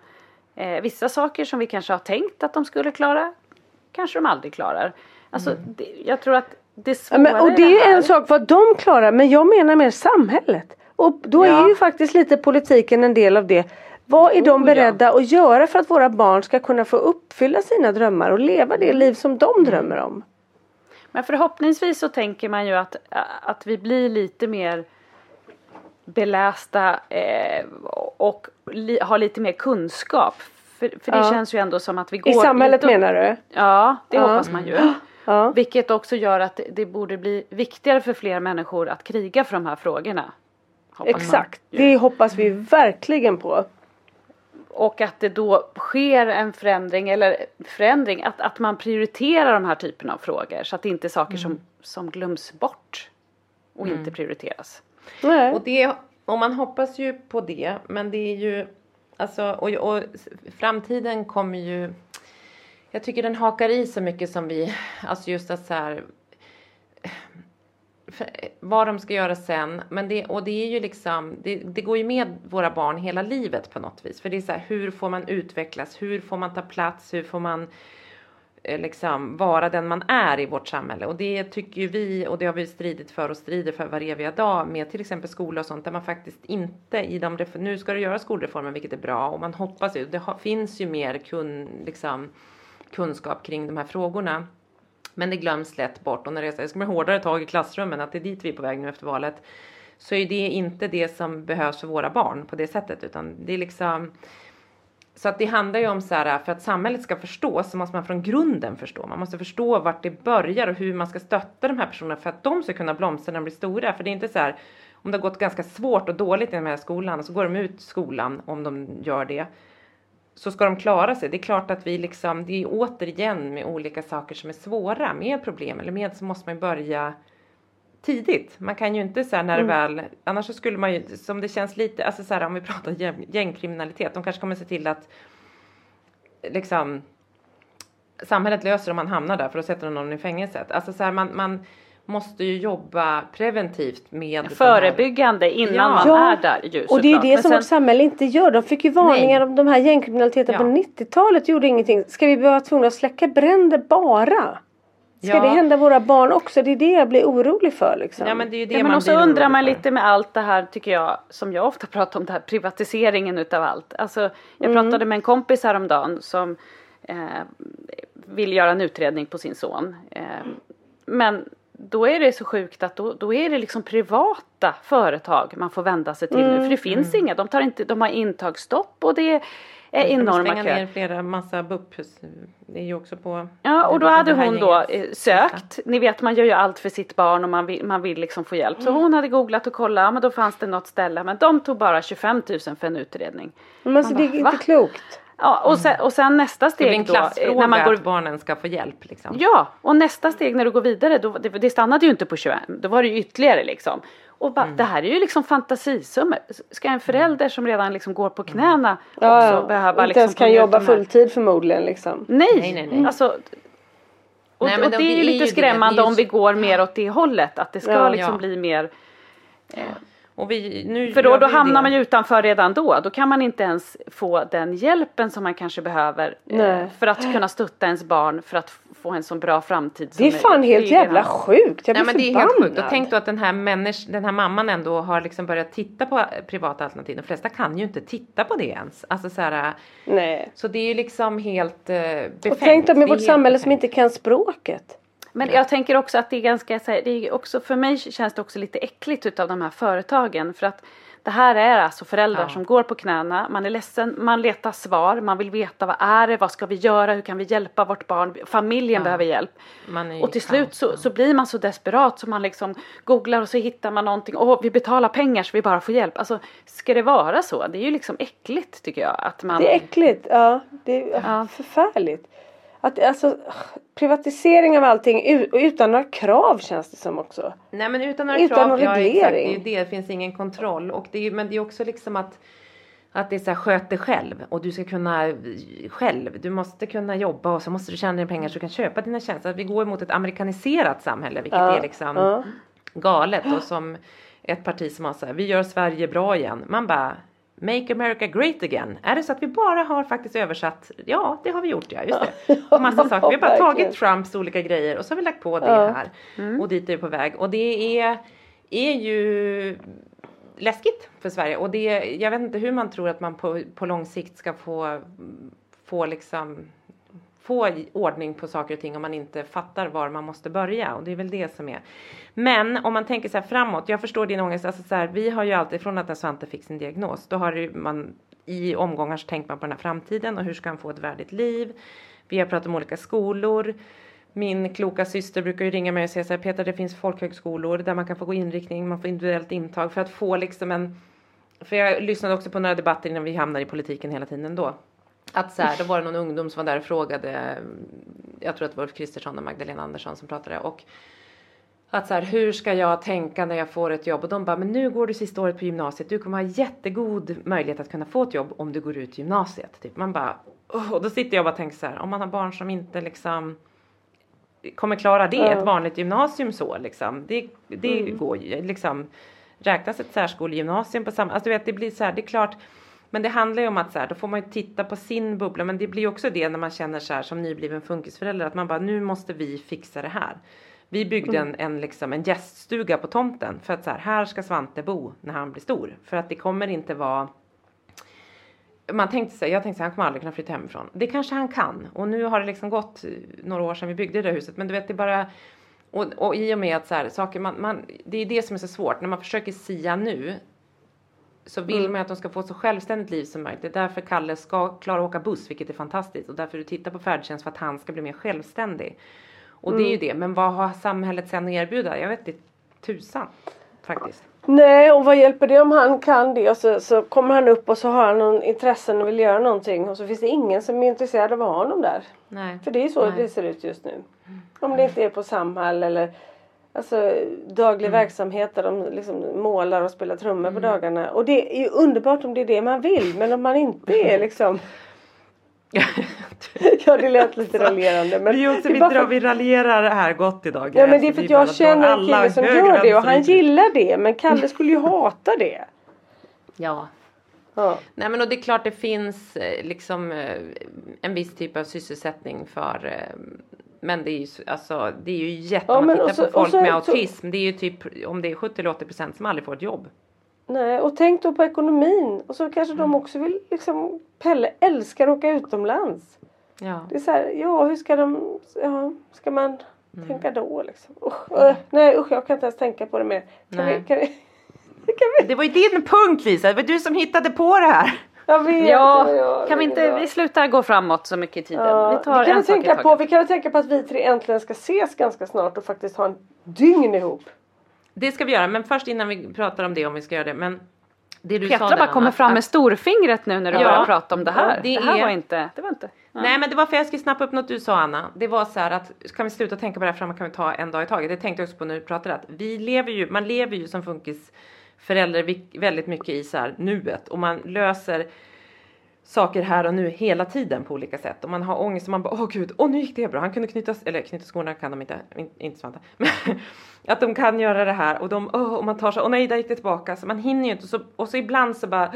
Eh, vissa saker som vi kanske har tänkt att de skulle klara, kanske de aldrig klarar. Alltså, mm. det, jag tror att det svåra men, Och det är ju en sak vad de klarar, men jag menar mer samhället. Och då ja. är ju faktiskt lite politiken en del av det. Vad är de beredda att göra för att våra barn ska kunna få uppfylla sina drömmar och leva det liv som de mm. drömmer om? Men förhoppningsvis så tänker man ju att, att vi blir lite mer belästa eh, och li, har lite mer kunskap. För, för det ja. känns ju ändå som att vi går... I samhället lite, menar du? Ja, det ja. hoppas man ju. [GASPS] Ja. Vilket också gör att det borde bli viktigare för fler människor att kriga för de här frågorna. Exakt, det hoppas vi verkligen på och att det då sker en förändring eller förändring att, att man prioriterar de här typerna av frågor så att det inte är saker mm. som, som glöms bort och mm. inte prioriteras. Nej. Och det, och man hoppas ju på det men det är ju alltså och, och framtiden kommer ju jag tycker den hakar i så mycket som vi, alltså just att så här vad de ska göra sen. Men det, och det är ju liksom, det, det, går ju med våra barn hela livet på något vis. För det är så här, hur får man utvecklas? Hur får man ta plats? Hur får man eh, liksom vara den man är i vårt samhälle? Och det tycker ju vi, och det har vi stridit för och strider för varje dag med till exempel skola och sånt där man faktiskt inte i de, nu ska det göra skolreformen, vilket är bra och man hoppas ju, det har, finns ju mer kun, liksom, kunskap kring de här frågorna. Men det glöms lätt bort och när det ska bli hårdare tag i klassrummen, att det är dit vi är på väg nu efter valet, så är det inte det som behövs för våra barn på det sättet, utan det är liksom så att det handlar ju om så här, för att samhället ska förstå så måste man från grunden förstå. Man måste förstå vart det börjar och hur man ska stötta de här personerna för att de ska kunna blomstra när de blir stora. För det är inte så här, om det har gått ganska svårt och dåligt i den här skolan så går de ut skolan om de gör det så ska de klara sig. Det är klart att vi liksom, det är återigen med olika saker som är svåra med problem eller med så måste man börja tidigt. Man kan ju inte så när det mm. väl, annars så skulle man ju, som det känns lite, alltså så här om vi pratar gängkriminalitet, de kanske kommer se till att liksom samhället löser om man hamnar där för att sätta någon i fängelset. Alltså så här, man, man måste ju jobba preventivt med Förebyggande innan ja. man ja. är där ju, Och det är ju det som sen... vårt samhälle inte gör. De fick ju varningar Nej. om de här gängkriminaliteten ja. på 90-talet gjorde ingenting. Ska vi behöva tvungna att släcka bränder bara? Ska ja. det hända våra barn också? Det är det jag blir orolig för liksom. Ja men det är ju det ja, man och så undrar man lite med allt det här tycker jag som jag ofta pratar om det här privatiseringen utav allt. Alltså jag mm. pratade med en kompis häromdagen som eh, vill göra en utredning på sin son. Eh, men då är det så sjukt att då, då är det liksom privata företag man får vända sig till mm. nu. För det finns mm. inga, de, tar inte, de har intagsstopp och det är enorma köer. ner flera massa BUP-hus. Det är ju också på. Ja och då hade hon då eh, sökt. Ni vet man gör ju allt för sitt barn och man vill, man vill liksom få hjälp. Så mm. hon hade googlat och kollat. Men då fanns det något ställe. Men de tog bara 25 000 för en utredning. Men alltså, det är inte klokt. Ja, och sen, och sen nästa steg det blir en då. När man går... att barnen ska få hjälp. Liksom. Ja, och nästa steg när du går vidare, då, det, det stannade ju inte på 21, då var det ju ytterligare liksom. Och bara, mm. det här är ju liksom fantasisummor. Ska en förälder som redan liksom går på mm. knäna ja, också ja. behöva Inte liksom ens kan jobba fulltid förmodligen liksom. Nej, nej, nej. nej. Alltså, och, nej, och det, det är ju lite skrämmande ju... om vi går mer åt det hållet. Att det ska ja, liksom bli mer Och vi, nu För då, då hamnar det. man ju utanför redan då. Då kan man inte ens få den hjälpen som man kanske behöver eh, Nej. för att kunna stötta ens barn för att få en så bra framtid Det är som fan helt är ju jävla redan- sjukt. Jag Nej blir men det är helt förbannad. sjukt. Och tänk då att den här, människ, den här mamman ändå har liksom börjat titta på privata alternativ. De flesta kan ju inte titta på det ens. Alltså så här, Nej. så det är ju liksom helt eh, befängt. Och tänk i är vårt helt samhälle som befängt. inte kan språket. Men jag tänker också att det är ganska, så här, det är också, för mig känns det också lite äckligt utav de här företagen. För att det här är alltså föräldrar Ja. som går på knäna, man är ledsen, man letar svar, man vill veta vad är det, vad ska vi göra, hur kan vi hjälpa vårt barn, familjen Ja. behöver hjälp. Och till slut så, så blir man så desperat så man liksom googlar och så hittar man någonting, åh vi betalar pengar så vi bara får hjälp. Alltså ska det vara så? Det är ju liksom äckligt tycker jag. Att man, Det är äckligt. Ja, det är Ja. förfärligt. Att, alltså, privatisering av allting utan några krav känns det som också. Nej men utan några Utan krav, någon ja, exakt, det reglering. det, det finns ingen kontroll. Och det är, men det är också liksom att att det är så här, sköt dig själv och du ska kunna själv. Du måste kunna jobba och så måste du tjäna dina pengar så du kan köpa dina tjänster. Att vi går emot ett amerikaniserat samhälle vilket Ja, är liksom ja. galet och som ett parti som har så här, vi gör Sverige bra igen. Man bara Make America Great Again. Är det så att vi bara har faktiskt översatt? Ja, det har vi gjort ja, just det. [LAUGHS] Och massa saker. Vi har bara tagit Trumps olika grejer och så har vi lagt på det här. Och dit är vi på väg. Och det är, är ju läskigt för Sverige. Och det, jag vet inte hur man tror att man på, på lång sikt ska få, få liksom få ordning på saker och ting om man inte fattar var man måste börja och det är väl det som är. Men om man tänker så här framåt, jag förstår din ångest, alltså så här, vi har ju alltid från att när Svante fick sin diagnos, då har man i omgångar så tänkt man på den här framtiden och hur ska han få ett värdigt liv? Vi har pratat om olika skolor. Min kloka syster brukar ju ringa mig och säga så här, Peter det finns folkhögskolor där man kan få gå inriktning, man får individuellt intag för att få liksom en för jag lyssnade också på några debatter innan vi hamnar i politiken hela tiden då. Att så här, då var det någon ungdom som var där och frågade, jag tror att det var Ulf Kristersson och Magdalena Andersson som pratade och att så här, hur ska jag tänka när jag får ett jobb? Och de bara, men nu går du sista året på gymnasiet, du kommer ha jättegod möjlighet att kunna få ett jobb om du går ut gymnasiet. Typ. Man bara, och då sitter jag och bara tänker så här, om man har barn som inte liksom kommer klara det, ett vanligt gymnasium så liksom. Det, det Mm. går ju liksom. Räknas ett särskolegymnasium på samma, alltså du vet det blir så här, det är klart. Men det handlar ju om att så här, då får man ju titta på sin bubbla. Men det blir ju också det när man känner så här som nybliven funkisförälder att man bara nu måste vi fixa det här. Vi byggde en, en, liksom, en gäststuga på tomten för att så här, här ska Svante bo när han blir stor. För att det kommer inte vara man tänkte sig, jag tänkte sig, han kommer aldrig kunna flytta hemifrån. Det kanske han kan. Och nu har det liksom gått några år sedan vi byggde det där huset. Men du vet, det är bara... Och, och i och med att så här, saker man, man... Det är det som är så svårt. När man försöker sia nu så vill man ju att de ska få ett så självständigt liv som möjligt. Det är därför Kalle ska klara att åka buss, vilket är fantastiskt. Och därför du tittar på färdtjänst för att han ska bli mer självständig. Och det är ju det. Men vad har samhället sen att erbjuda? Jag vet inte tusan faktiskt. Nej, och vad hjälper det om han kan det och så, så kommer han upp och så har han någon intressen och vill göra någonting och så finns det ingen som är intresserad av att ha honom där. Nej. För det är så Nej. det ser ut just nu. Om det inte är på Samhall eller alltså, daglig verksamhet där de liksom målar och spelar trummor på dagarna. Och det är ju underbart om det är det man vill men om man inte är [LAUGHS] liksom [LAUGHS] Ja det lät lite raljerande men Vi, också, vi, bara drar, vi raljerar här gott idag. Ja men det är för att jag känner en kille som gör det och han gillar det men Kalle skulle ju hata det. Ja. Ja. Nej men och det är klart det finns eh, liksom eh, en viss typ av sysselsättning för eh, men det är ju alltså det är ju jätte Ja, om man tittar så- på folk så- med så- autism. Det är ju typ om det är 70 eller 80 procent som aldrig får ett jobb. Nej, och tänk då på ekonomin. Och så kanske de också vill liksom Pelle älskar att åka utomlands. Ja. Det är så här, ja hur ska de, ja, ska man Mm. tänka då liksom? Usch, äh, nej usch jag kan inte ens tänka på det mer. Kan Nej. vi, kan vi, [LAUGHS] kan vi, Det var ju din punkt Lisa, det var du som hittade på det här. Jag vet Ja, jag- kan vi inte, vi slutar gå framåt så mycket i tiden. Ja, vi tar vi kan en i tänka på, vi kan väl tänka på att vi tre äntligen ska ses ganska snart och faktiskt ha en dygn ihop. Det ska vi göra, men först innan vi pratar om det om vi ska göra det. Men det du sa Petra där, bara kommer fram med storfingret nu när du Ja. börjar prata om det här. Ja, det det, här är- var inte, det var inte. Ja. Nej men det var för jag skulle snappa upp något du sa Anna. Det var så här att kan vi sluta tänka på det här framåt kan vi ta en dag i taget. Det tänkte jag också på när du pratade att vi lever ju, man lever ju som funkis förälder väldigt mycket i så här nuet. Och man löser saker här och nu hela tiden på olika sätt. Och man har ångest och man bara åh gud, åh nu gick det bra, han kunde knyta, eller knyta skorna kan de inte, inte Svante, men [LAUGHS] att de kan göra det här och de, åh, och man tar sig, åh nej där gick det tillbaka. Så man hinner ju inte. Och så, och så ibland så bara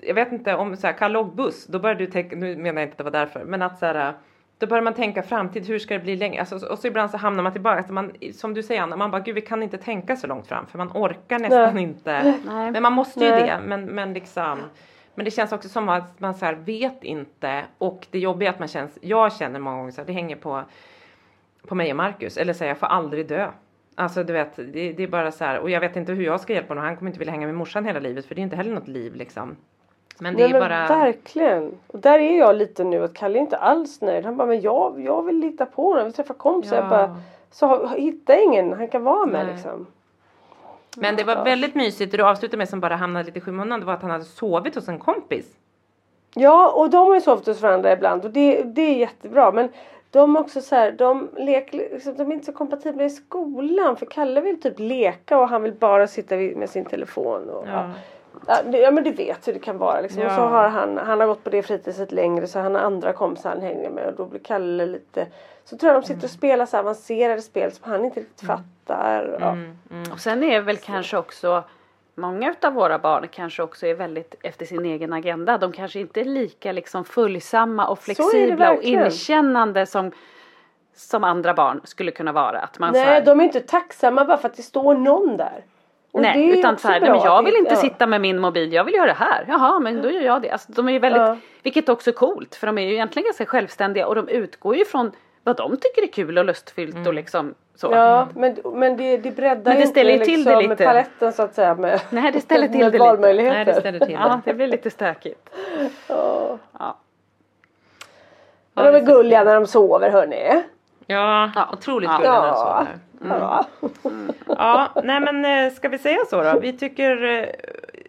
jag vet inte om så här, Kalle åkt buss, då börjar du tänka, nu menar jag inte att det var därför, men att så här, då börjar man tänka framtid, hur ska det bli längre? Alltså, och så ibland så hamnar man tillbaka, alltså man, som du säger Anna, man bara gud vi kan inte tänka så långt fram för man orkar nästan Nej. inte. Nej. Men man måste ju Nej. det, men, men liksom men det känns också som att man så här vet inte och det jobbiga är att man känns, jag känner många gånger så här, det hänger på, på mig och Marcus, eller säger jag får aldrig dö. Alltså du vet, det, det är bara så här, och jag vet inte hur jag ska hjälpa honom, han kommer inte vilja hänga med morsan hela livet för det är inte heller något liv liksom. Men det Nej, är men bara... verkligen. Och där är jag lite nu att Kalle är inte alls nöjd. Han bara, men jag, jag vill lita på honom. Vi träffar kompisar. Jag Ja. bara, så hitta ingen han kan vara med Nej. liksom. Men det var väldigt mysigt och det avslutade med som bara hamnade lite i skymundan, det var att han hade sovit hos en kompis. Ja, och de har ju sovit hos varandra ibland och det, det är jättebra. Men de är också så här, de, leker, liksom, de är inte så kompatibla i skolan. För Kalle vill typ leka och han vill bara sitta med sin telefon. Och, ja. Ja, ja men du vet hur det kan vara liksom. Och så Ja. har han, han har gått på det fritidset längre så han har andra kompisar han hänger med och då blir Kalle lite så tror jag de sitter och spelar så avancerade spel som han inte riktigt fattar. Ja. Mm, Och sen är väl kanske också Många av våra barn kanske också är väldigt efter sin egen agenda. De kanske inte är lika liksom följsamma och flexibla och inkännande som, som andra barn skulle kunna vara. Att man så Nej här, de är inte tacksamma bara för att det står någon där. Och det Nej, utan så här, nej, bra men jag vill det- inte ja. sitta med min mobil, jag vill göra det här. Jaha, men då gör jag det. Alltså, de är ju väldigt, Ja. vilket också är coolt, för de är ju egentligen ganska självständiga och de utgår ju från vad de tycker är kul och lustfyllt och liksom så. Ja, men, men det, det breddar Men det ställer inte till det liksom lite. paletten så att säga med, Nej, det ställer [LAUGHS] till med det valmöjligheter. Nej, det ställer till det. Ja, det blir lite stökigt. Ja. Ja. Men de är gulliga när de sover hörni. Ja, Ja. otroligt Ja. gullig när Ja. sover. Ja. Ja, nej men eh, ska vi säga så då? Vi tycker, eh,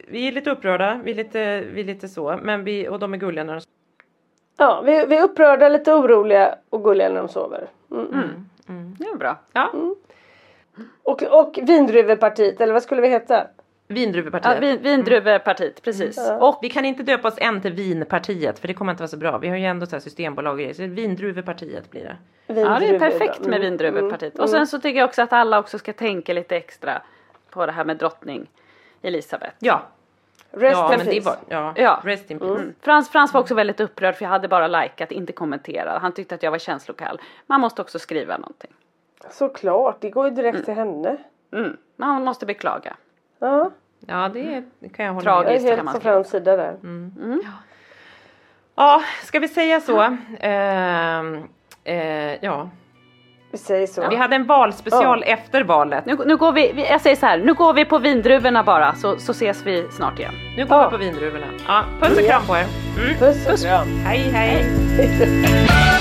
vi är lite upprörda, vi är lite, vi är lite så, men vi, och de är gulliga när de ja, vi, vi är upprörda, lite oroliga och gulliga när de sover. Mm. Det är bra. Ja, Och, och vindruvepartiet, eller vad skulle vi heta? Vindruvepartiet. Ja, vin, vindruvepartiet, precis. Och Vi kan inte döpa oss än till vinpartiet för det kommer inte vara så bra. Vi har ju ändå så här systembolag och grejer. Så vindruvepartiet blir det. ja, det är Vindruve, perfekt med Mm, vindruvepartiet. mm, Och sen så tycker jag också att alla också ska tänka lite extra på det här med drottning Elisabeth. Ja, Rest ja in men det peace. var, ja, Ja. rest in peace. Mm. Frans, Frans var också väldigt upprörd för jag hade bara likat, inte kommenterat. Han tyckte att jag var känslokall. Man måste också skriva någonting. Såklart, det går ju direkt till henne. Mm. Man måste beklaga. Ja, Ja, det, det kan jag hålla jag med är Tragiskt. kan helt man på sida där. Ja, ska vi säga så? Ehm, eh, ja, Vi säger så. vi hade en valspecial efter valet. Nu, nu går vi, jag säger så här, nu går vi på vindruvorna bara så, så ses vi snart igen. Nu går Ja. vi på vindruvorna. Ja, puss och kram på er. Mm. Puss och kram. Hej, hej. [LAUGHS]